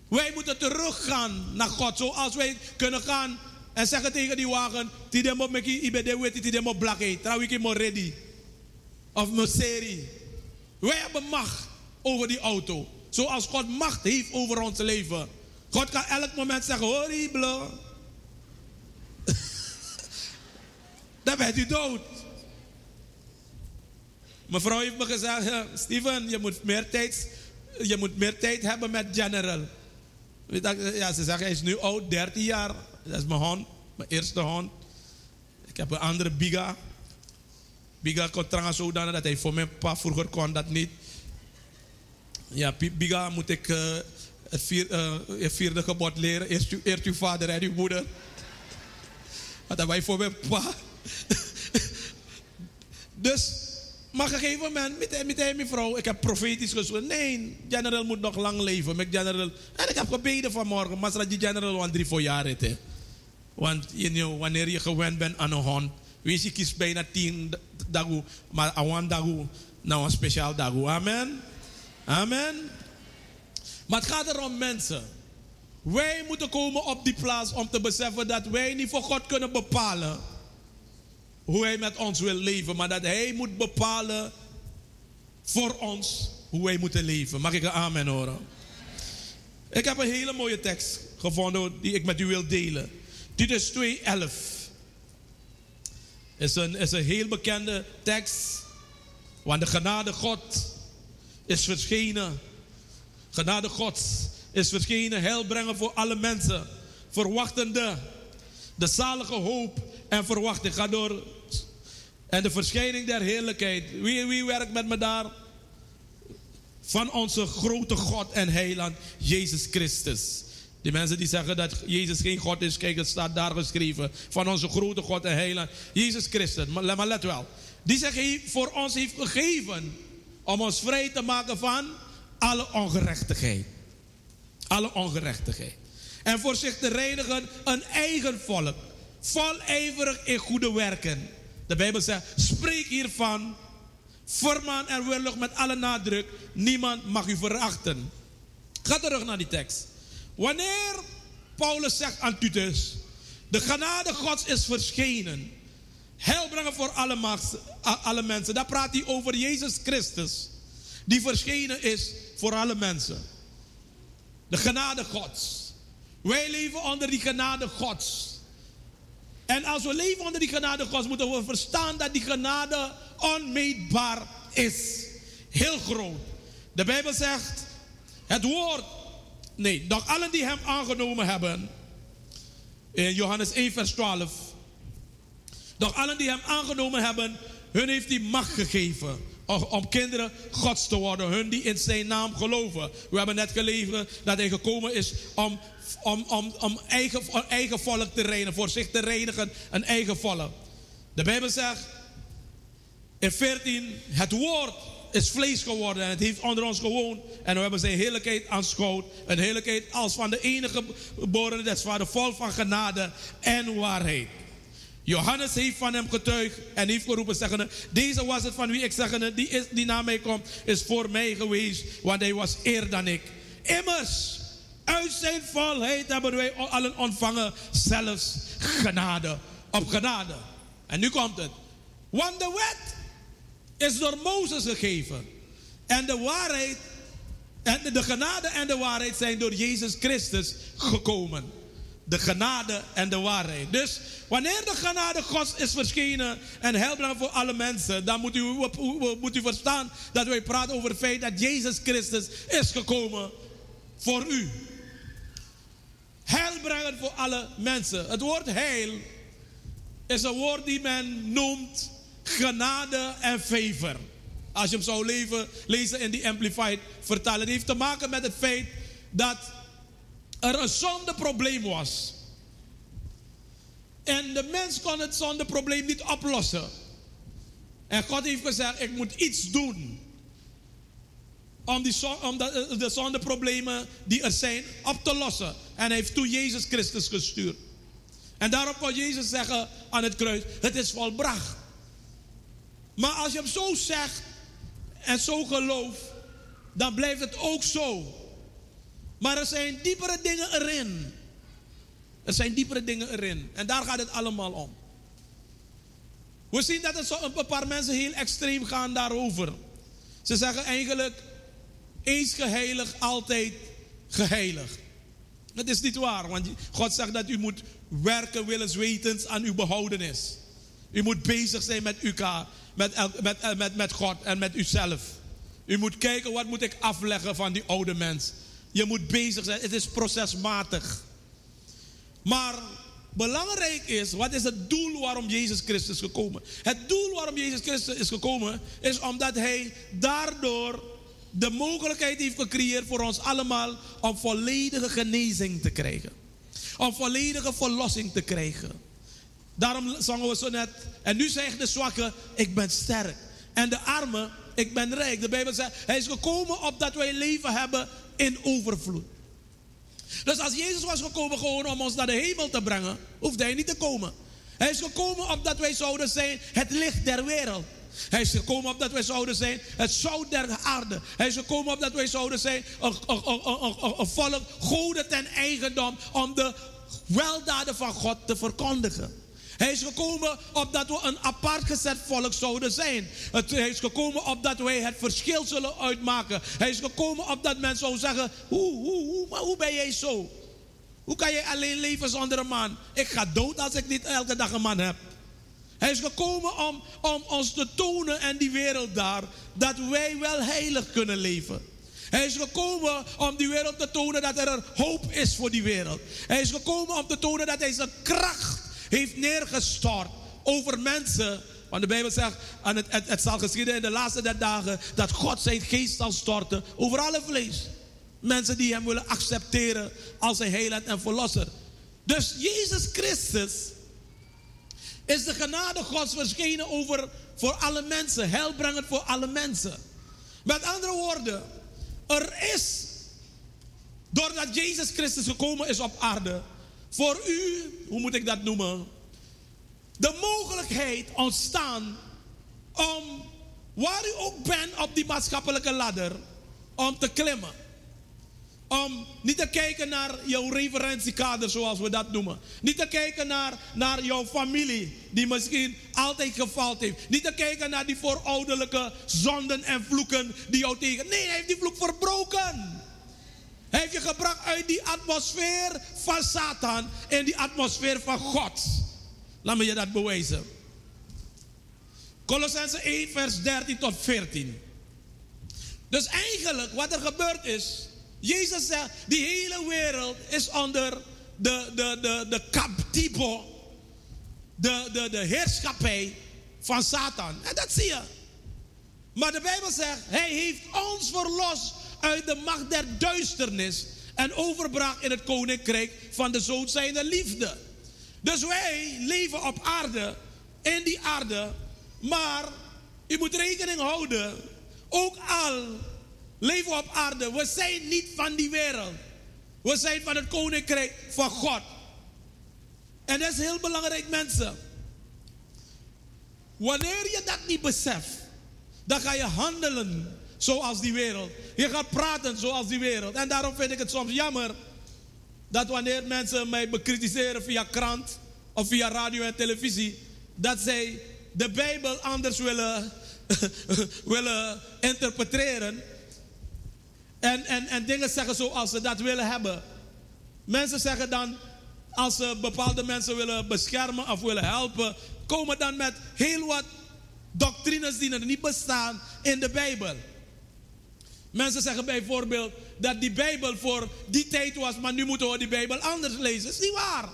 Wij moeten teruggaan naar God. Zoals wij kunnen gaan en zeggen tegen die wagen: Tidemo meki ibede weti tidemo blakke. Trouwens, mo ready. Of mo serie. Wij hebben macht over die auto. Zoals God macht heeft over ons leven. God kan elk moment zeggen: horrible. (laughs) Dan bent u dood. Mevrouw heeft me gezegd: Steven, je moet meer tijd, je moet meer tijd hebben met General. Ja, ze zeggen, hij is nu oud, 13 jaar. Dat is mijn hond, mijn eerste hond. Ik heb een andere Biga. Biga kon trouwens zodanig dat hij voor mijn pa vroeger kon dat niet. Ja, Biga moet ik uh, het, vier, uh, vierde gebod leren. Eerst, u, eerst uw vader en uw moeder. Want dat wij voor pa. dus maar gegeven moment, met, met mijn vrouw, ik heb profetisch gezegd, nee, general moet nog lang leven. Met general, en ik heb gebeden vanmorgen, maar die general want drie voor jaar het. Want you know, wanneer je gewend bent aan een hond, weet je, kies bijna tien dagen, maar aan dagen, nou een speciaal dag. Amen. Amen. Maar het gaat erom mensen. Wij moeten komen op die plaats om te beseffen dat wij niet voor God kunnen bepalen hoe hij met ons wil leven, maar dat hij moet bepalen voor ons hoe wij moeten leven. Mag ik een amen horen? Ik heb een hele mooie tekst gevonden die ik met u wil delen. Titus 2:11 is een, is een heel bekende tekst. Want de genade God is verschenen. Genade God is verschenen, heil brengen voor alle mensen. Verwachtende de zalige hoop en verwachting. Ga door. En de verschijning der heerlijkheid. Wie, wie werkt met me daar? Van onze grote God en heiland, Jezus Christus. Die mensen die zeggen dat Jezus geen God is, kijk, het staat daar geschreven. Van onze grote God en heiland, Jezus Christus. Maar, maar let wel. Die hij voor ons heeft gegeven om ons vrij te maken van alle ongerechtigheid. Alle ongerechtigheid. En voor zich te reinigen een eigen volk. Volijverig in goede werken. De Bijbel zegt, spreek hiervan. Vermaan en willig met alle nadruk. Niemand mag u verachten. Ga terug naar die tekst. Wanneer Paulus zegt aan Titus, de genade Gods is verschenen. Heil brengen voor alle, alle mensen. Daar praat hij over Jezus Christus. Die verschenen is voor alle mensen. De genade Gods. Wij leven onder die genade Gods. En als we leven onder die genade Gods, moeten we verstaan dat die genade onmeetbaar is. Heel groot. De Bijbel zegt, het woord, nee, doch allen die hem aangenomen hebben, in Johannes 1, vers 12. Doch allen die hem aangenomen hebben, hun heeft hij macht gegeven om kinderen Gods te worden. Hun die in zijn naam geloven. We hebben net gelezen dat hij gekomen is om om, om, om eigen, eigen volk te reinigen, voor zich te reinigen, een eigen volk. De Bijbel zegt in 14, het woord is vlees geworden en het heeft onder ons gewoond. En we hebben zijn heerlijkheid aanschouwd. Een heerlijkheid als van de enige geboren, dat is vol van genade en waarheid. Johannes heeft van hem getuigd en heeft geroepen, zeggende: Deze was het van wie ik zeggende, die, is, die na mij komt, is voor mij geweest, want hij was eer dan ik. Immers, uit zijn volheid hebben wij allen ontvangen, zelfs genade op genade. En nu komt het. Want de wet is door Mozes gegeven. En de waarheid, en de genade en de waarheid zijn door Jezus Christus gekomen. De genade en de waarheid. Dus wanneer de genade Gods is verschenen en helbrengen voor alle mensen, dan moet u, moet u verstaan dat wij praten over het feit dat Jezus Christus is gekomen voor u. Heil brengen voor alle mensen. Het woord heil is een woord die men noemt genade en favor. Als je hem zou lezen in die Amplified vertalen. Het heeft te maken met het feit dat er een zondeprobleem was. En de mens kon het zondeprobleem niet oplossen. En God heeft gezegd, ik moet iets doen. Om, die, om de, de zondeproblemen die er zijn op te lossen. En hij heeft toen Jezus Christus gestuurd. En daarop kon Jezus zeggen aan het kruis, het is volbracht. Maar als je hem zo zegt en zo gelooft, dan blijft het ook zo. Maar er zijn diepere dingen erin. Er zijn diepere dingen erin. En daar gaat het allemaal om. We zien dat er zo een paar mensen heel extreem gaan daarover. Ze zeggen eigenlijk, eens geheiligd, altijd geheiligd. Dat is niet waar, want God zegt dat u moet werken willens wetens aan uw behoudenis. U moet bezig zijn met elkaar, met, met, met, met God en met uzelf. U moet kijken wat moet ik afleggen van die oude mens. Je moet bezig zijn, het is procesmatig. Maar belangrijk is, wat is het doel waarom Jezus Christus is gekomen? Het doel waarom Jezus Christus is gekomen is omdat hij daardoor de mogelijkheid heeft gecreëerd voor ons allemaal om volledige genezing te krijgen. Om volledige verlossing te krijgen. Daarom zongen we zo net. En nu zegt de zwakke, ik ben sterk. En de arme, ik ben rijk. De Bijbel zegt, hij is gekomen opdat wij leven hebben in overvloed. Dus als Jezus was gekomen gewoon om ons naar de hemel te brengen, hoefde hij niet te komen. Hij is gekomen opdat wij zouden zijn het licht der wereld. Hij is gekomen opdat wij zouden zijn het zout der aarde. Hij is gekomen opdat wij zouden zijn een, een, volk goden ten eigendom om de weldaden van God te verkondigen. Hij is gekomen opdat we een apart gezet volk zouden zijn. hij is gekomen opdat wij het verschil zullen uitmaken. Hij is gekomen opdat men zou zeggen: hoe, hoe, hoe, hoe ben jij zo? Hoe kan jij alleen leven zonder een man? Ik ga dood als ik niet elke dag een man heb. Hij is gekomen om, om ons te tonen en die wereld daar dat wij wel heilig kunnen leven. Hij is gekomen om die wereld te tonen dat er hoop is voor die wereld. Hij is gekomen om te tonen dat hij zijn kracht heeft neergestort over mensen. Want de Bijbel zegt, en het, het, zal geschieden in de laatste der dagen, dat God zijn geest zal storten over alle vlees. Mensen die hem willen accepteren als zijn heiland en verlosser. Dus Jezus Christus is de genade Gods verschenen over voor alle mensen, heilbrengend voor alle mensen. Met andere woorden, er is, doordat Jezus Christus gekomen is op aarde, voor u, hoe moet ik dat noemen? De mogelijkheid ontstaan om, waar u ook bent op die maatschappelijke ladder, om te klimmen. Om niet te kijken naar jouw referentiekader, zoals we dat noemen. Niet te kijken naar, naar jouw familie, die misschien altijd gefaald heeft. Niet te kijken naar die voorouderlijke zonden en vloeken die jou tegen. Nee, hij heeft die vloek verbroken. Hij heeft je gebracht uit die atmosfeer van Satan in die atmosfeer van God. Laat me je dat bewijzen. Colossense 1, vers 13 tot 14. Dus eigenlijk wat er gebeurd is. Jezus zegt, die hele wereld is onder de, de, de, de captivo, de, de, de heerschappij van Satan. En dat zie je. Maar de Bijbel zegt, hij heeft ons verlost uit de macht der duisternis en overbracht in het koninkrijk van de zoon zijner liefde. Dus wij leven op aarde, in die aarde, maar u moet rekening houden, ook al leven we op aarde, we zijn niet van die wereld. We zijn van het koninkrijk van God. En dat is heel belangrijk, mensen. Wanneer je dat niet beseft, dan ga je handelen zoals die wereld. Je gaat praten zoals die wereld. En daarom vind ik het soms jammer dat wanneer mensen mij bekritiseren via krant of via radio en televisie, dat zij de Bijbel anders willen, (laughs) willen interpreteren en, en, en dingen zeggen zoals ze dat willen hebben. Mensen zeggen dan, als ze bepaalde mensen willen beschermen of willen helpen, komen dan met heel wat doctrines die er niet bestaan in de Bijbel. Mensen zeggen bijvoorbeeld dat die Bijbel voor die tijd was, maar nu moeten we die Bijbel anders lezen. Dat is niet waar.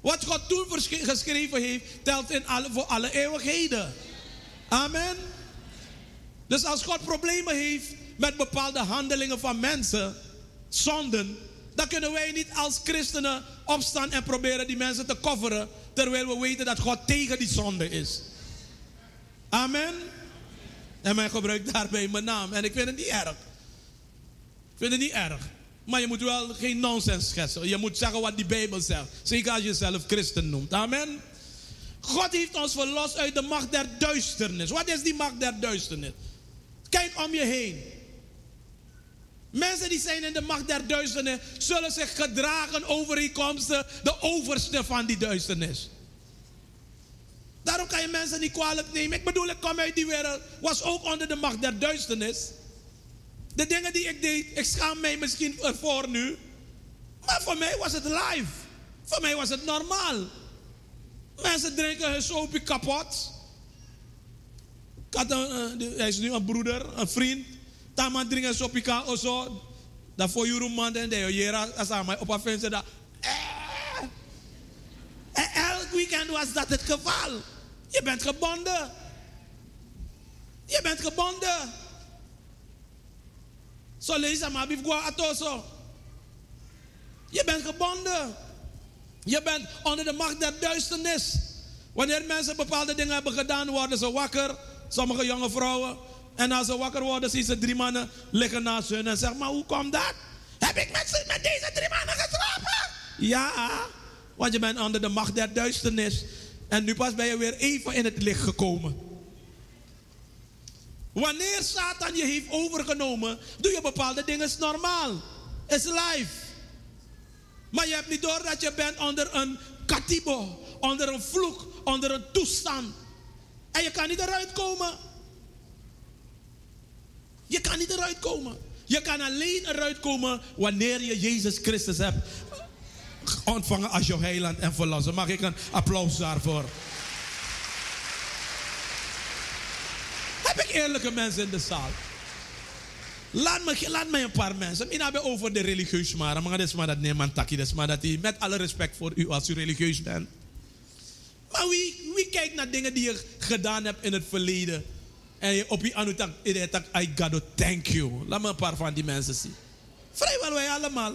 Wat God toen geschreven heeft, telt in alle, voor alle eeuwigheden. Amen. Dus als God problemen heeft met bepaalde handelingen van mensen, zonden, dan kunnen wij niet als christenen opstaan en proberen die mensen te coveren, terwijl we weten dat God tegen die zonde is. Amen. En men gebruikt daarbij mijn naam. En ik vind het niet erg. Ik vind het niet erg. Maar je moet wel geen nonsens schetsen. Je moet zeggen wat die Bijbel zegt. Zeker als je jezelf christen noemt. Amen. God heeft ons verlost uit de macht der duisternis. Wat is die macht der duisternis? Kijk om je heen. Mensen die zijn in de macht der duisternis zullen zich gedragen overeenkomstig de overste van die duisternis. Daarom kan je mensen niet kwalijk nemen. Ik bedoel, ik kom uit die wereld, was ook onder de macht der duisternis. De dingen die ik deed, ik schaam mij misschien ervoor nu. Maar voor mij was het live. Voor mij was het normaal. Mensen drinken hun sopie kapot. Ik eh, hij is nu een broeder, een vriend. Taman drinken sopie ka of zo. Dat voor jullie man en de jera als aan mij op een venster dat. Eh. Weekend was dat het geval. Je bent gebonden. Je bent gebonden. Zo lees maar, atoso. Je bent gebonden. Je bent onder de macht der duisternis. Wanneer mensen bepaalde dingen hebben gedaan, worden ze wakker. Sommige jonge vrouwen. En als ze wakker worden, zien ze drie mannen liggen naast hun en zeggen: Maar hoe komt dat? Heb ik met, met deze drie mannen geslapen? Ja, want je bent onder de macht der duisternis. En nu pas ben je weer even in het licht gekomen. Wanneer Satan je heeft overgenomen, doe je bepaalde dingen is normaal. Is life. Maar je hebt niet door dat je bent onder een katibo, onder een vloek, onder een toestand. En je kan niet eruit komen. Je kan niet eruit komen. Je kan alleen eruit komen wanneer je Jezus Christus hebt ontvangen als jouw heiland en verlosser. Mag ik een applaus daarvoor? Heb ik eerlijke mensen in de zaal? Laat me, laat me een paar mensen. Ik heb over de religieus maar. Maar dat is maar dat niemand takkie. Dat is maar dat hij, met alle respect voor u als u religieus bent. Maar wie, wie kijkt naar dingen die je gedaan hebt in het verleden? En je op je anutak, I gotta thank you. Laat me een paar van die mensen zien. Vrijwel wij allemaal.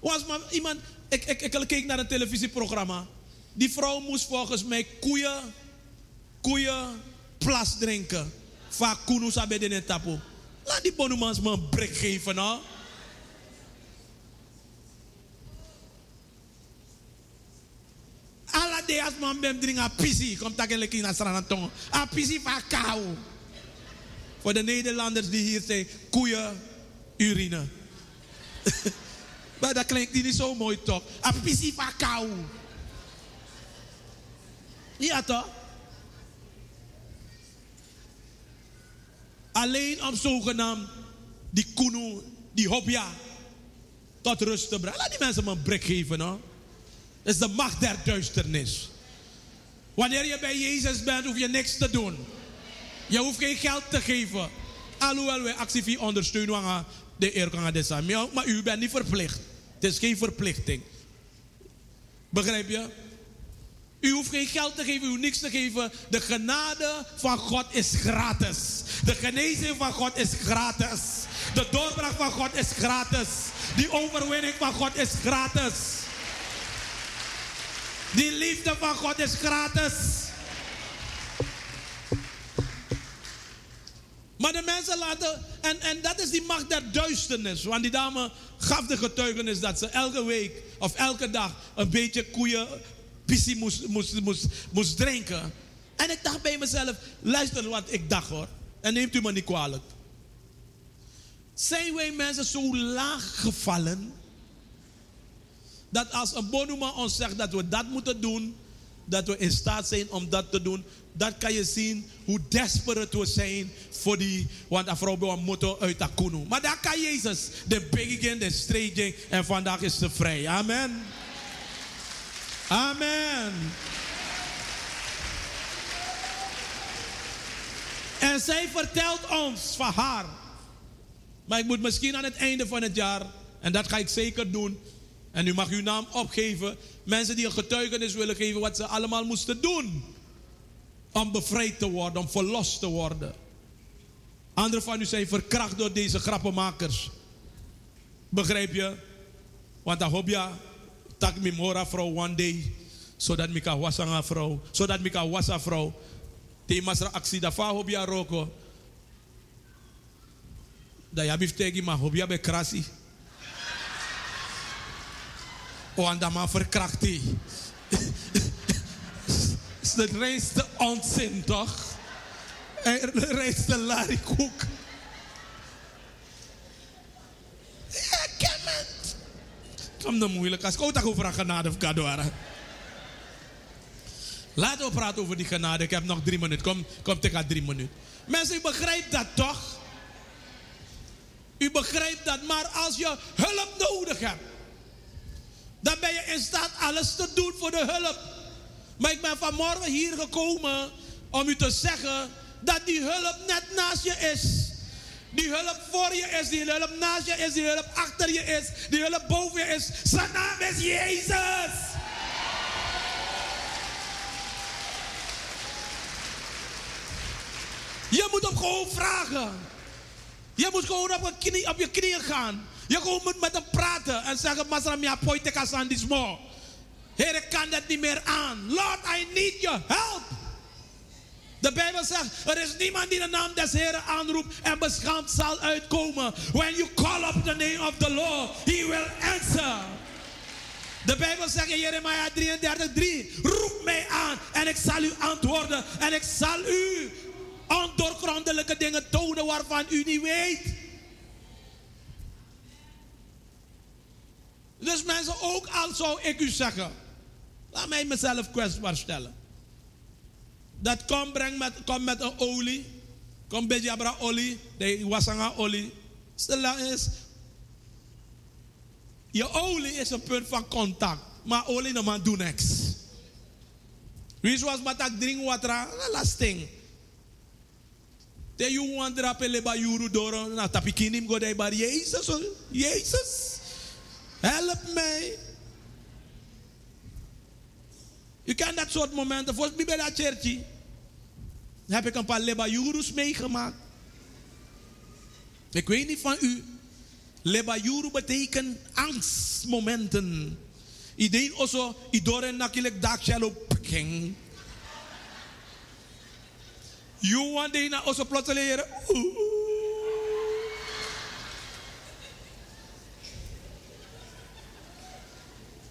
Was maar iemand, ik, ik, ik keek naar een televisieprogramma. Die vrouw moest volgens mij koeien, koeien plas drinken. Vaak kunu sabe de tapu. Laat die bonumans me een brik geven, nou. Alla de as man bem drink a pisi. Kom in na stranatong. A pisi van kou. Voor de Nederlanders die hier zijn, koeien, urine. (laughs) maar dat klinkt niet zo mooi toch? A pisi van kou. Ja toch? Alleen om zogenaamd die kunu, die hopja, tot rust te brengen. Laat die mensen me een brik geven, hoor. Dat is de macht der duisternis. Wanneer je bij Jezus bent, hoef je niks te doen. Je hoeft geen geld te geven. Alhoewel wij actief ondersteunen de zijn. Maar u bent niet verplicht. Het is geen verplichting. Begrijp je? U hoeft geen geld te geven, u hoeft niks te geven. De genade van God is gratis. De genezing van God is gratis. De doorbraak van God is gratis. Die overwinning van God is gratis. Die liefde van God is gratis. Maar de mensen laten, en, en dat is die macht der duisternis. Want die dame gaf de getuigenis dat ze elke week of elke dag een beetje koeien pissie moest, moest, moest, moest drinken. En ik dacht bij mezelf, luister wat ik dacht hoor. En neemt u me niet kwalijk. Zijn wij mensen zo laag gevallen dat als een bonuma ons zegt dat we dat moeten doen, dat we in staat zijn om dat te doen, dat kan je zien hoe desperate we zijn voor die, want afro bij een motto uit. Maar daar kan Jezus de begin, de strijking en vandaag is ze vrij. Amen. Amen. En zij vertelt ons van haar. Maar ik moet misschien aan het einde van het jaar, en dat ga ik zeker doen, en u mag uw naam opgeven, mensen die een getuigenis willen geven wat ze allemaal moesten doen om bevrijd te worden, om verlost te worden. Anderen van u zijn verkracht door deze grappenmakers. Begrijp je? Want dan hoop je, tak mi mora vrouw one day, zodat ik kan wassen vrouw, zodat ik kan wassen vrouw. Die masra actie daarvan hoop je roko. Dat je hebt tegen maar hoop je bij krasi. Want dan maar verkracht. De reinste onzin, toch? En de reinste larikoek. Ja, ken het. Kom dan moeilijk. Als ik ook over een genade of cadeau. Laten we praten over die genade. Ik heb nog drie minuten. Kom, kom tegen drie minuten. Mensen, u begrijpt dat toch? U begrijpt dat. Maar als je hulp nodig hebt, dan ben je in staat alles te doen voor de hulp. Maar ik ben vanmorgen hier gekomen om u te zeggen dat die hulp net naast je is. Die hulp voor je is, die hulp naast je is, die hulp achter je is, die hulp boven je is. Zijn naam is Jezus. Je moet hem gewoon vragen. Je moet gewoon op je, knie, op je knieën gaan. Je gewoon moet met hem praten en zeggen: Masram, ja, poite kasan dismo. Heer, ik kan dat niet meer aan. Lord, I need your help. De Bijbel zegt, er is niemand die de naam des Heren aanroept en beschaamd zal uitkomen. When you call up the name of the Lord, he will answer. De Bijbel zegt in Jeremia 33, 3, roep mij aan en ik zal u antwoorden. En ik zal u ondoorgrondelijke dingen tonen waarvan u niet weet. Dus mensen, ook al zou ik u zeggen, laat mij mezelf kwetsbaar stellen. Dat kom, breng met, kom met een olie. Kom beetje abra olie. De wasanga olie. Stel is. Je olie is een punt van contact. Maar olie no man doet niks. Wie zoals maar dat drink water. Lasting. De you want drape leba yuru doro. Na tapikinim go de bar Jezus. Jezus. Help mij. Je kan dat soort momenten, volgens mij bij dat churchie, heb ik een paar lebayurus meegemaakt. Ik weet niet van u. Lebayuru betekent angstmomenten. Iedereen also, iedereen nakilek dak shallow picking. You want de na also plotseling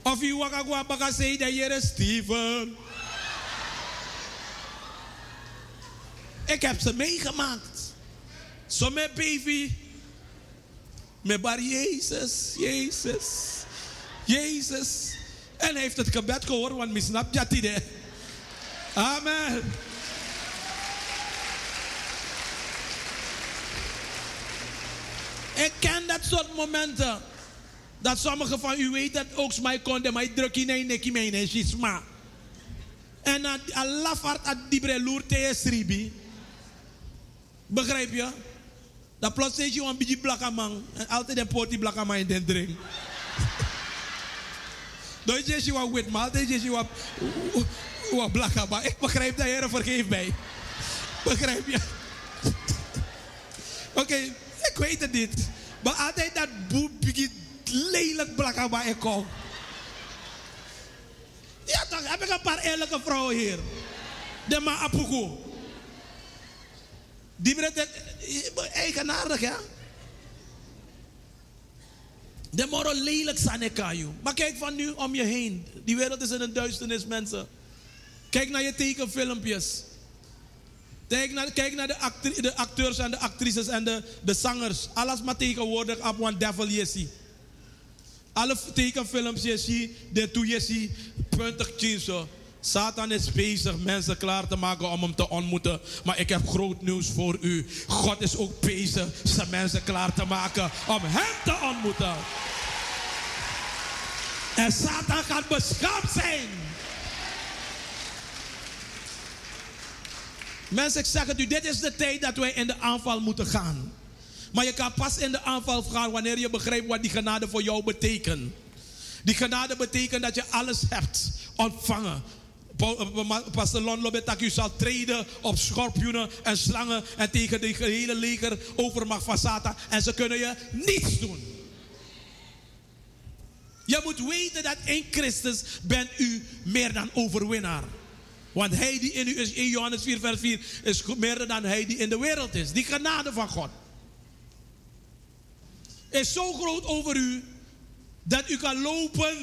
Of je waka gwa baka say de here Steven. Ik heb ze meegemaakt. Zo met baby. Met bar Jezus, Jezus, Jezus. En heeft het gebed gehoord, want misnap je het Amen. Ik ken dat soort momenten. Dat sommigen van u weten dat ook mij konden, maar druk in een nekje mee en schisma. En dat lafart at dibre loerte ribi. Begrijp je? Dat plotseling je een beetje blakkamang. En altijd een poortie blakkamang in den drink. (laughs) Dan is je wat wit, maar altijd is je wat, (laughs) wat. Ik begrijp dat, Heer, vergeef mij. Begrijp je? (laughs) Oké, ik weet het niet. Maar altijd dat boe begint lelijk blakkamang ik kom. Ja, toch heb ik een paar eerlijke vrouwen hier. De ma apuku. Die brengt eigenaardig, ja. De moro lelijk. Maar kijk van nu om je heen. Die wereld is in een duisternis, mensen. Kijk naar je tekenfilmpjes. Kijk naar, de, acteurs en de actrices en de, de zangers. Alles maar tegenwoordig op one devil je. Alle tekenfilms je ziet, de toe je ziet, puntig. Satan is bezig mensen klaar te maken om hem te ontmoeten. Maar ik heb groot nieuws voor u. God is ook bezig zijn mensen klaar te maken om hem te ontmoeten. En Satan gaat beschaamd zijn. Mensen, ik zeg het u, dit is de tijd dat wij in de aanval moeten gaan. Maar je kan pas in de aanval gaan wanneer je begrijpt wat die genade voor jou betekent. Die genade betekent dat je alles hebt ontvangen. Pa- pa- Pastor Lon Lobetak, u zal treden op schorpioenen en slangen en tegen de hele leger overmacht van Satan. En ze kunnen je niets doen. Je moet weten dat in Christus bent u meer dan overwinnaar. Want hij die in u is, in Johannes 4 vers 4, is meer dan hij die in de wereld is. Die genade van God is zo groot over u dat u kan lopen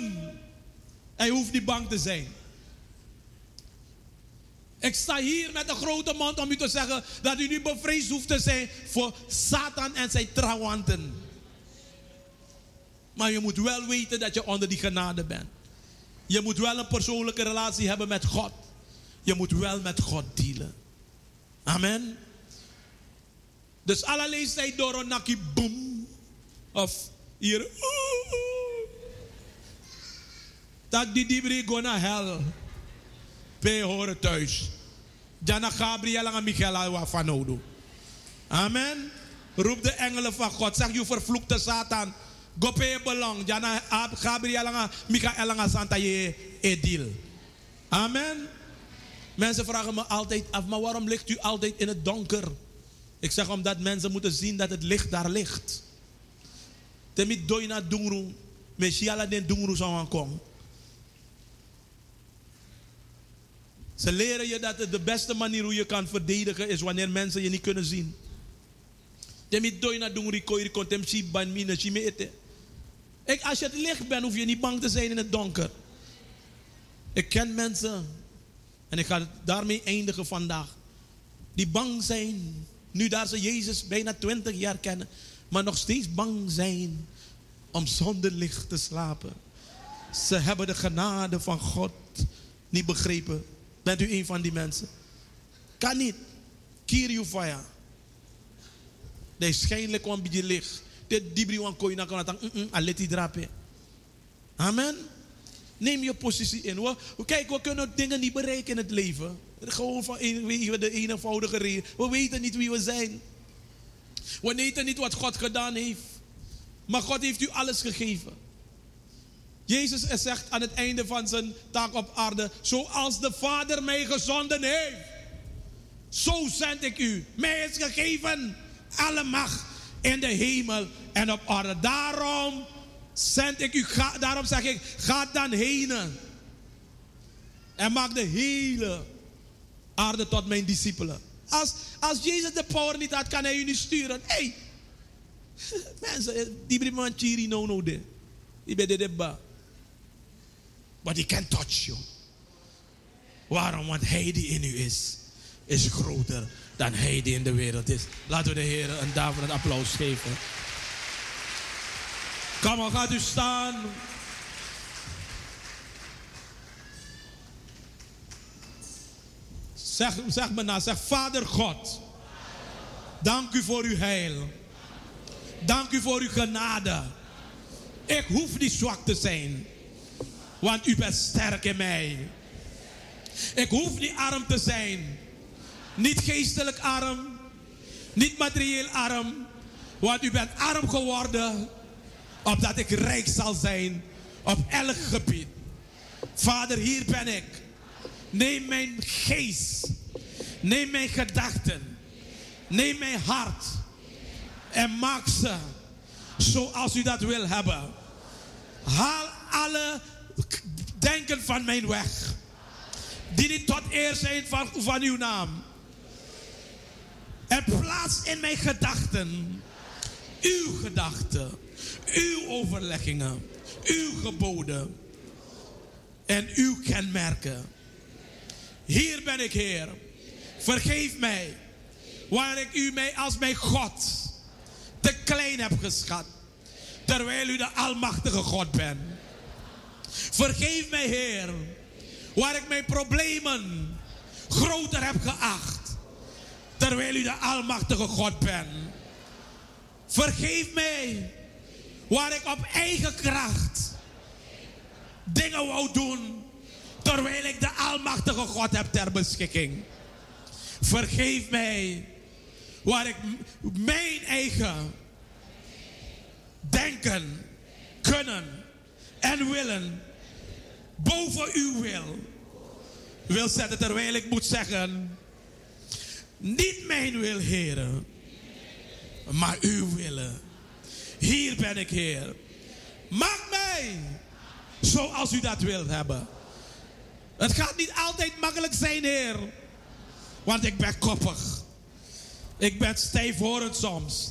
en je hoeft niet bang te zijn. Ik sta hier met een grote mond om u te zeggen dat u niet bevreesd hoeft te zijn voor Satan en zijn trawanten. Maar je moet wel weten dat je onder die genade bent. Je moet wel een persoonlijke relatie hebben met God. Je moet wel met God dealen. Amen. Dus alle leeftijd door een boom. Of hier. Dat die dibri go naar hel. Pe horen thuis. Jana Gabriel en Michaela van Odo. Amen. Roep de engelen van God. Zeg je vervloekte Satan. Go pe belang. Jana Gabriel en Michael en Santa je edil. Amen. Mensen vragen me altijd af, maar waarom ligt u altijd in het donker? Ik zeg omdat mensen moeten zien dat het licht daar ligt. Temi doina dungru, meshiala den dungru aankomen. Ze leren je dat de beste manier hoe je kan verdedigen is wanneer mensen je niet kunnen zien. Temi doina dungru koiri kontem si ban mine si me ete. Ik, als je het licht bent, hoef je niet bang te zijn in het donker. Ik ken mensen, en ik ga daarmee eindigen vandaag, die bang zijn, nu daar ze Jezus bijna 20 jaar kennen, maar nog steeds bang zijn om zonder licht te slapen. Ze hebben de genade van God niet begrepen. Bent u een van die mensen? Kan niet. Kiriu fire. Nee, schijnlijk een beetje licht. Dit kan dan aleti drape. Amen. Neem je positie in. We, kijk, we kunnen dingen niet bereiken in het leven. Gewoon van de eenvoudige reden. We weten niet wie we zijn. We weten niet wat God gedaan heeft. Maar God heeft u alles gegeven. Jezus zegt aan het einde van zijn taak op aarde: Zoals de Vader mij gezonden heeft, zo zend ik u. Mij is gegeven alle macht in de hemel en op aarde. Daarom zend ik u, daarom zeg ik: ga dan heen. En maak de hele aarde tot mijn discipelen. Als, als Jezus de power niet had, kan hij u niet sturen. Hey, (laughs) mensen, die briman chiri no no de. Die ben de ba. But he can touch you. Waarom? Want hij die in u is, is groter dan hij die in de wereld is. Laten we de Heer een daverend applaus geven. Kom maar, gaat u staan. Zeg, zeg me na, zeg Vader God. Dank u voor uw heil. Dank u voor uw genade. Ik hoef niet zwak te zijn. Want u bent sterk in mij. Ik hoef niet arm te zijn. Niet geestelijk arm. Niet materieel arm. Want u bent arm geworden. Opdat ik rijk zal zijn. Op elk gebied. Vader, hier ben ik. Neem mijn geest. Neem mijn gedachten. Neem mijn hart. En maak ze zoals u dat wil hebben. Haal alle denken van mijn weg. Die niet tot eer zijn van, van uw naam. En plaats in mijn gedachten. Uw gedachten. Uw overleggingen. Uw geboden. En uw kenmerken. Hier ben ik, Heer. Vergeef mij. Waar ik u mij als mijn God te klein heb geschat. Terwijl u de Almachtige God bent. Vergeef mij, Heer. Waar ik mijn problemen groter heb geacht. Terwijl u de Almachtige God bent. Vergeef mij. Waar ik op eigen kracht dingen wou doen. Terwijl ik de Almachtige God heb ter beschikking. Vergeef mij. Waar ik mijn eigen denken, kunnen en willen boven uw wil wil zetten. Terwijl ik moet zeggen, niet mijn wil, heren, maar uw willen. Hier ben ik, Heer. Maak mij zoals u dat wilt hebben. Het gaat niet altijd makkelijk zijn, Heer. Want ik ben koppig. Ik ben stijfhorend soms.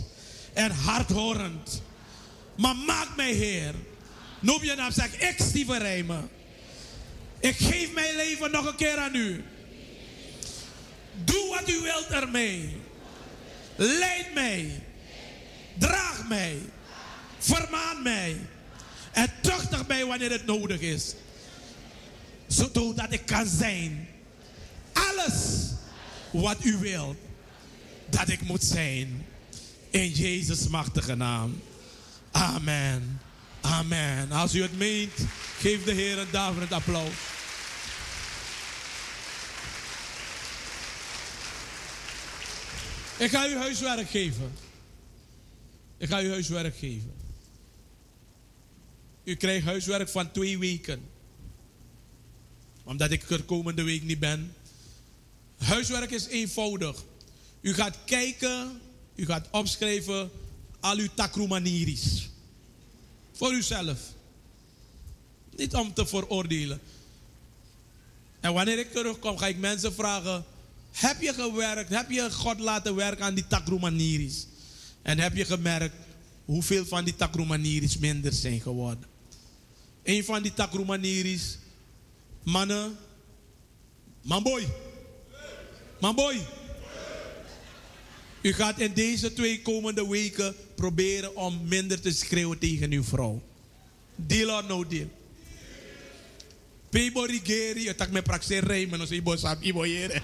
En hardhorend. Maar maak mij, Heer. Noem je naam, zeg ik, Steven Rijmen. Ik geef mijn leven nog een keer aan u. Doe wat u wilt ermee. Leid mij. Draag mij. Vermaan mij. En tuchtig mij wanneer het nodig is. Zodat ik kan zijn. Alles wat u wilt. Dat ik moet zijn. In Jezus' machtige naam. Amen. Amen. Als u het meent, geef de Heer een daverend applaus. Ik ga u huiswerk geven. Ik ga u huiswerk geven. U krijgt huiswerk van twee weken. Omdat ik er komende week niet ben. Huiswerk is eenvoudig. U gaat kijken, u gaat opschrijven al uw takrumaniris. Voor uzelf. Niet om te veroordelen. En wanneer ik terugkom, ga ik mensen vragen: Heb je gewerkt? Heb je God laten werken aan die takrumaniris? En heb je gemerkt hoeveel van die takrumaniris minder zijn geworden? Een van die takrumaniris, mannen, manboy, manboy. U gaat in deze twee komende weken proberen om minder te schreeuwen tegen uw vrouw. Deal or no deal? Pebo rigeri, het me praxeer rijmen, als ibo sap ibo jere.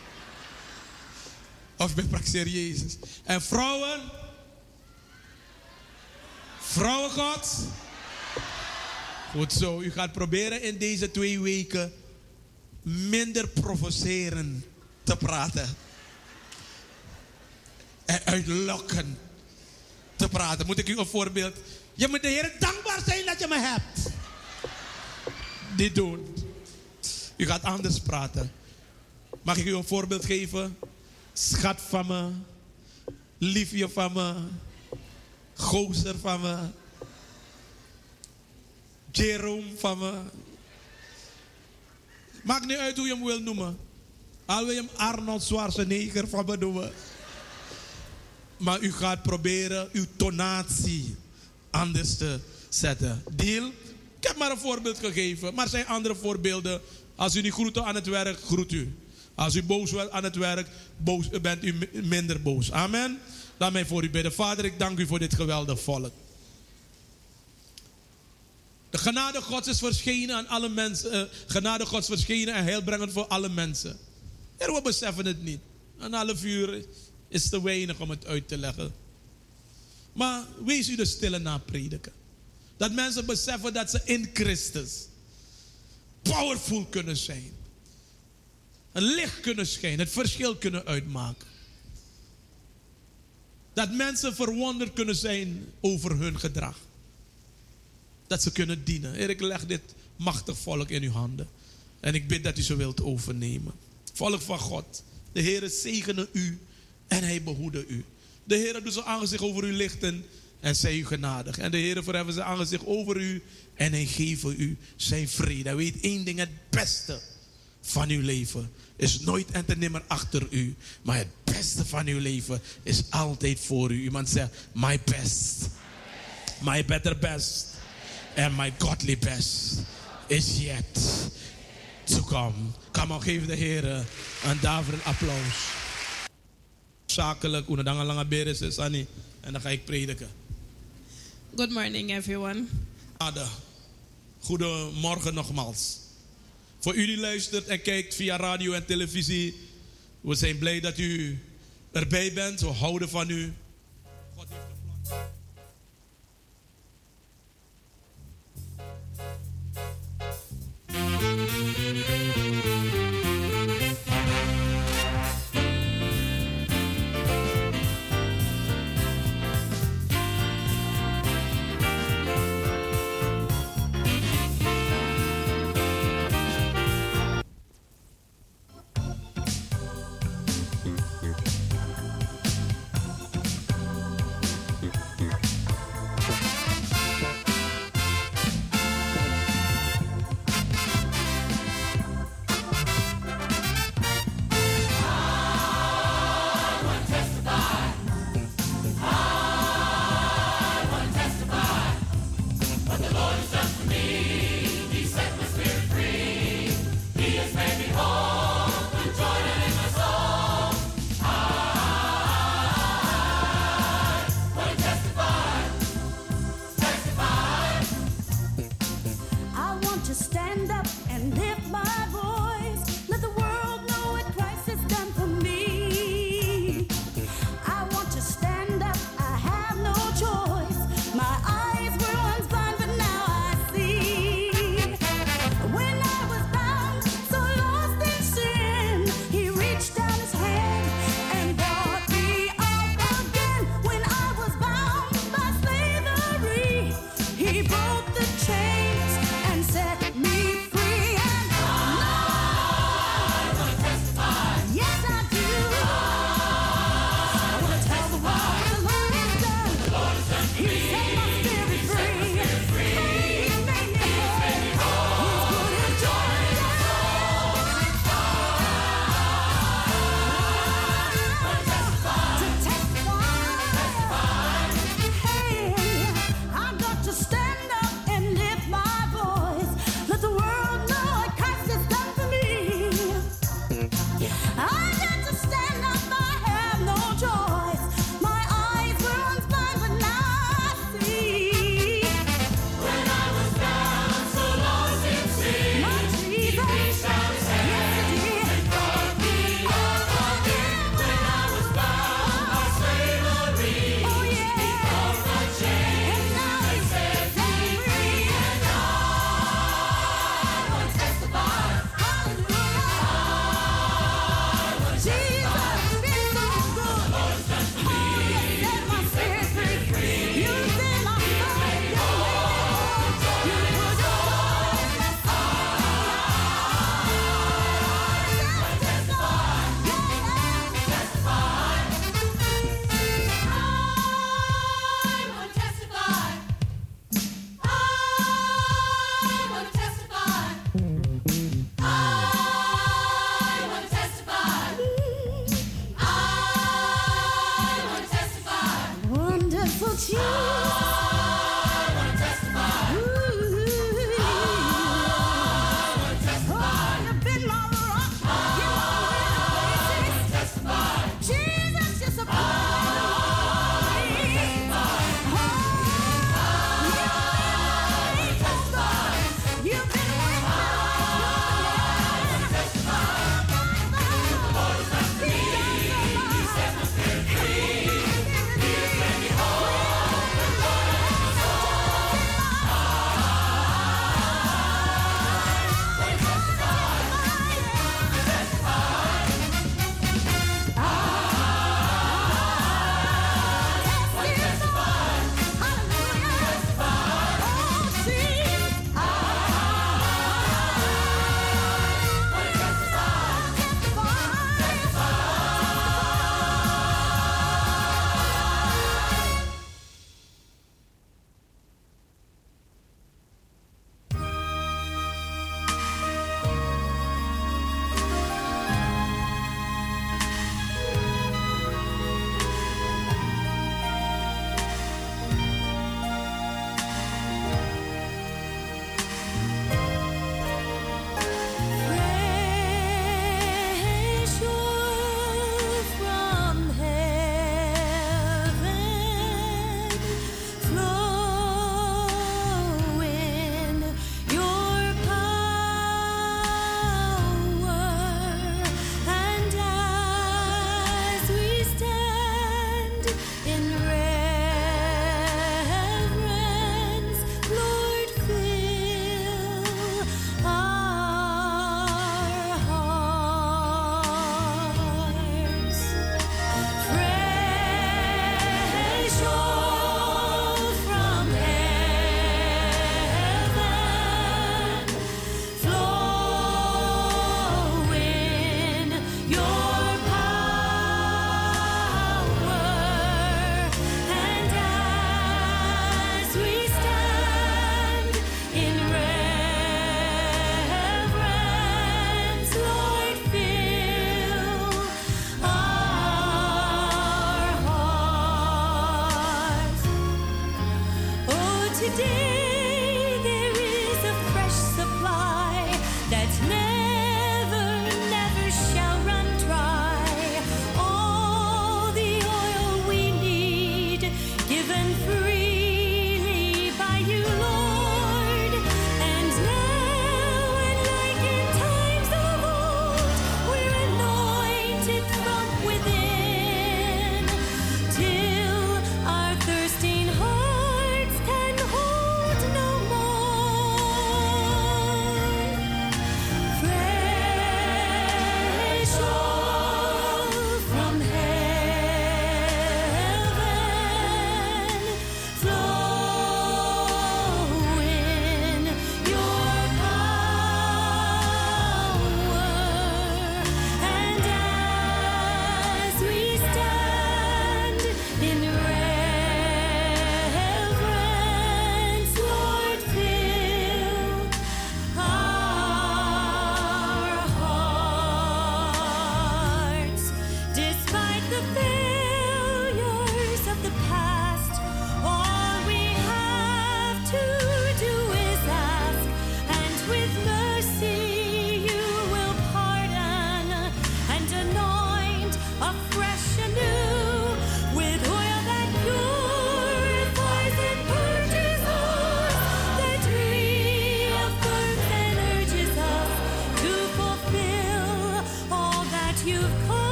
Of me praxeer Jezus. En vrouwen, vrouwen God. Goed zo, u gaat proberen in deze twee weken minder provoceren te praten. En uitlokken te praten. Moet ik u een voorbeeld? Je moet de Heer dankbaar zijn dat je me hebt. Dit doen. U gaat anders praten. Mag ik u een voorbeeld geven? Schat van me. Liefje van me. Gozer van me. Jerome van me. Maakt niet uit hoe je hem wil noemen. Al wil je hem Arnold Schwarzenegger van me noemen. Maar u gaat proberen uw tonatie anders te zetten. Deal? Ik heb maar een voorbeeld gegeven. Maar er zijn andere voorbeelden. Als u niet groet aan het werk, groet u. Als u boos bent aan het werk, boos, bent u mi- minder boos. Amen. Laat mij voor u bidden. Vader, ik dank u voor dit geweldige volk. De genade Gods is verschenen aan alle mensen. eh, genade Gods verschenen en heilbrengend voor alle mensen. Heer, we beseffen het niet. Een half uur is te weinig om het uit te leggen. Maar wees u de stille na prediken. Dat mensen beseffen dat ze in Christus powerful kunnen zijn. Een licht kunnen schijnen, het verschil kunnen uitmaken. Dat mensen verwonderd kunnen zijn over hun gedrag. Dat ze kunnen dienen. Ik leg dit machtig volk in uw handen. En ik bid dat u ze wilt overnemen. Volk van God. De Heer zegene u en hij behoede u. De Heer doet zijn aangezicht over u lichten en zij u genadig. En de Heer verheffen zijn aangezicht over u en hij geeft u zijn vrede. Hij weet één ding, het beste van uw leven is nooit en te nimmer achter u. Maar het beste van uw leven is altijd voor u. Iemand zegt, my best. My better best. And my godly best is yet to come. Kom on, geef de Heer een daverend applaus. hoofdzakelijk Oenadanga Langa Beres is Annie. En dan ga ik prediken. Good morning, everyone. Ada, goedemorgen nogmaals. Voor u die luistert en kijkt via radio en televisie. We zijn blij dat u erbij bent. We houden van u.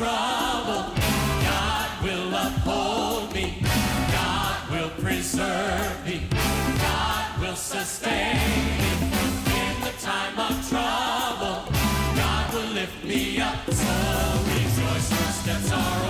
trouble, God will uphold me. God will preserve me. God will sustain me. In the time of trouble, God will lift me up. So rejoice, your steps are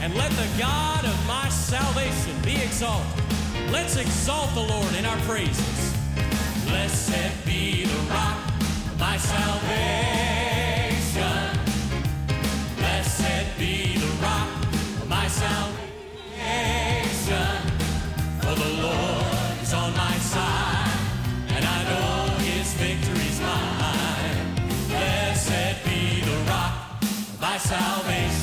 and let the God of my salvation be exalted. Let's exalt the Lord in our praises. Blessed be the rock, my salvation. Blessed be the rock, my salvation. For the Lord is on my side, and I know his victory's mine. Blessed be the rock, my salvation.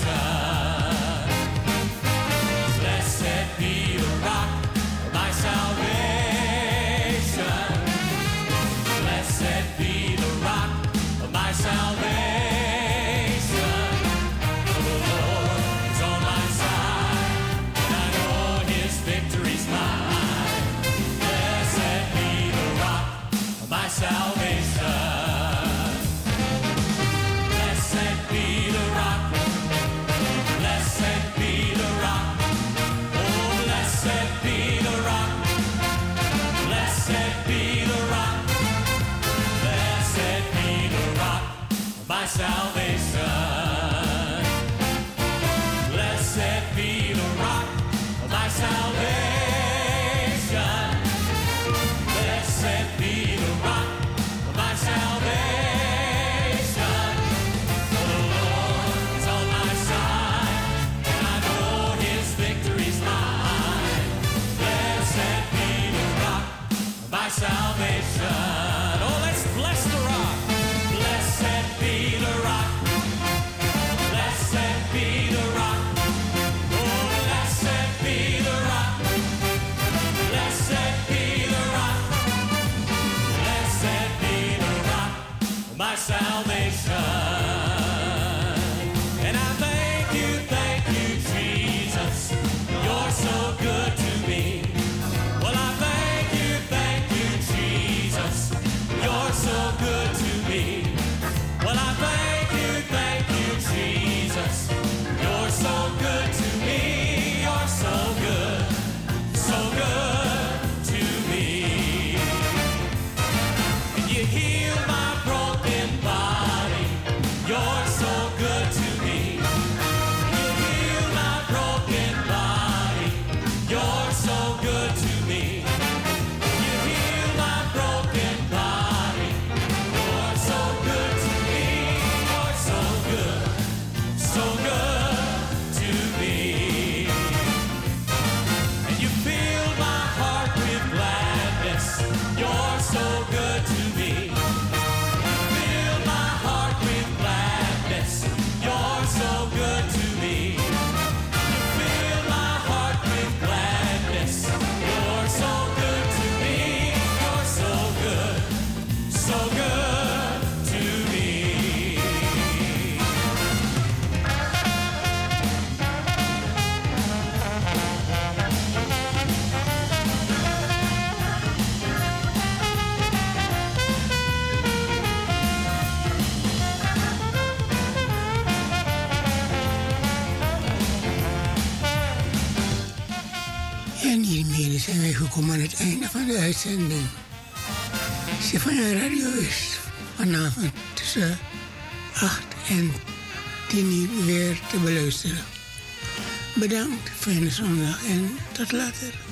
zijn wij gekomen aan het einde van de uitzending. Stefania Radio is vanavond tussen 8 en 10 uur weer te beluisteren. Bedankt, fijne zondag en tot later.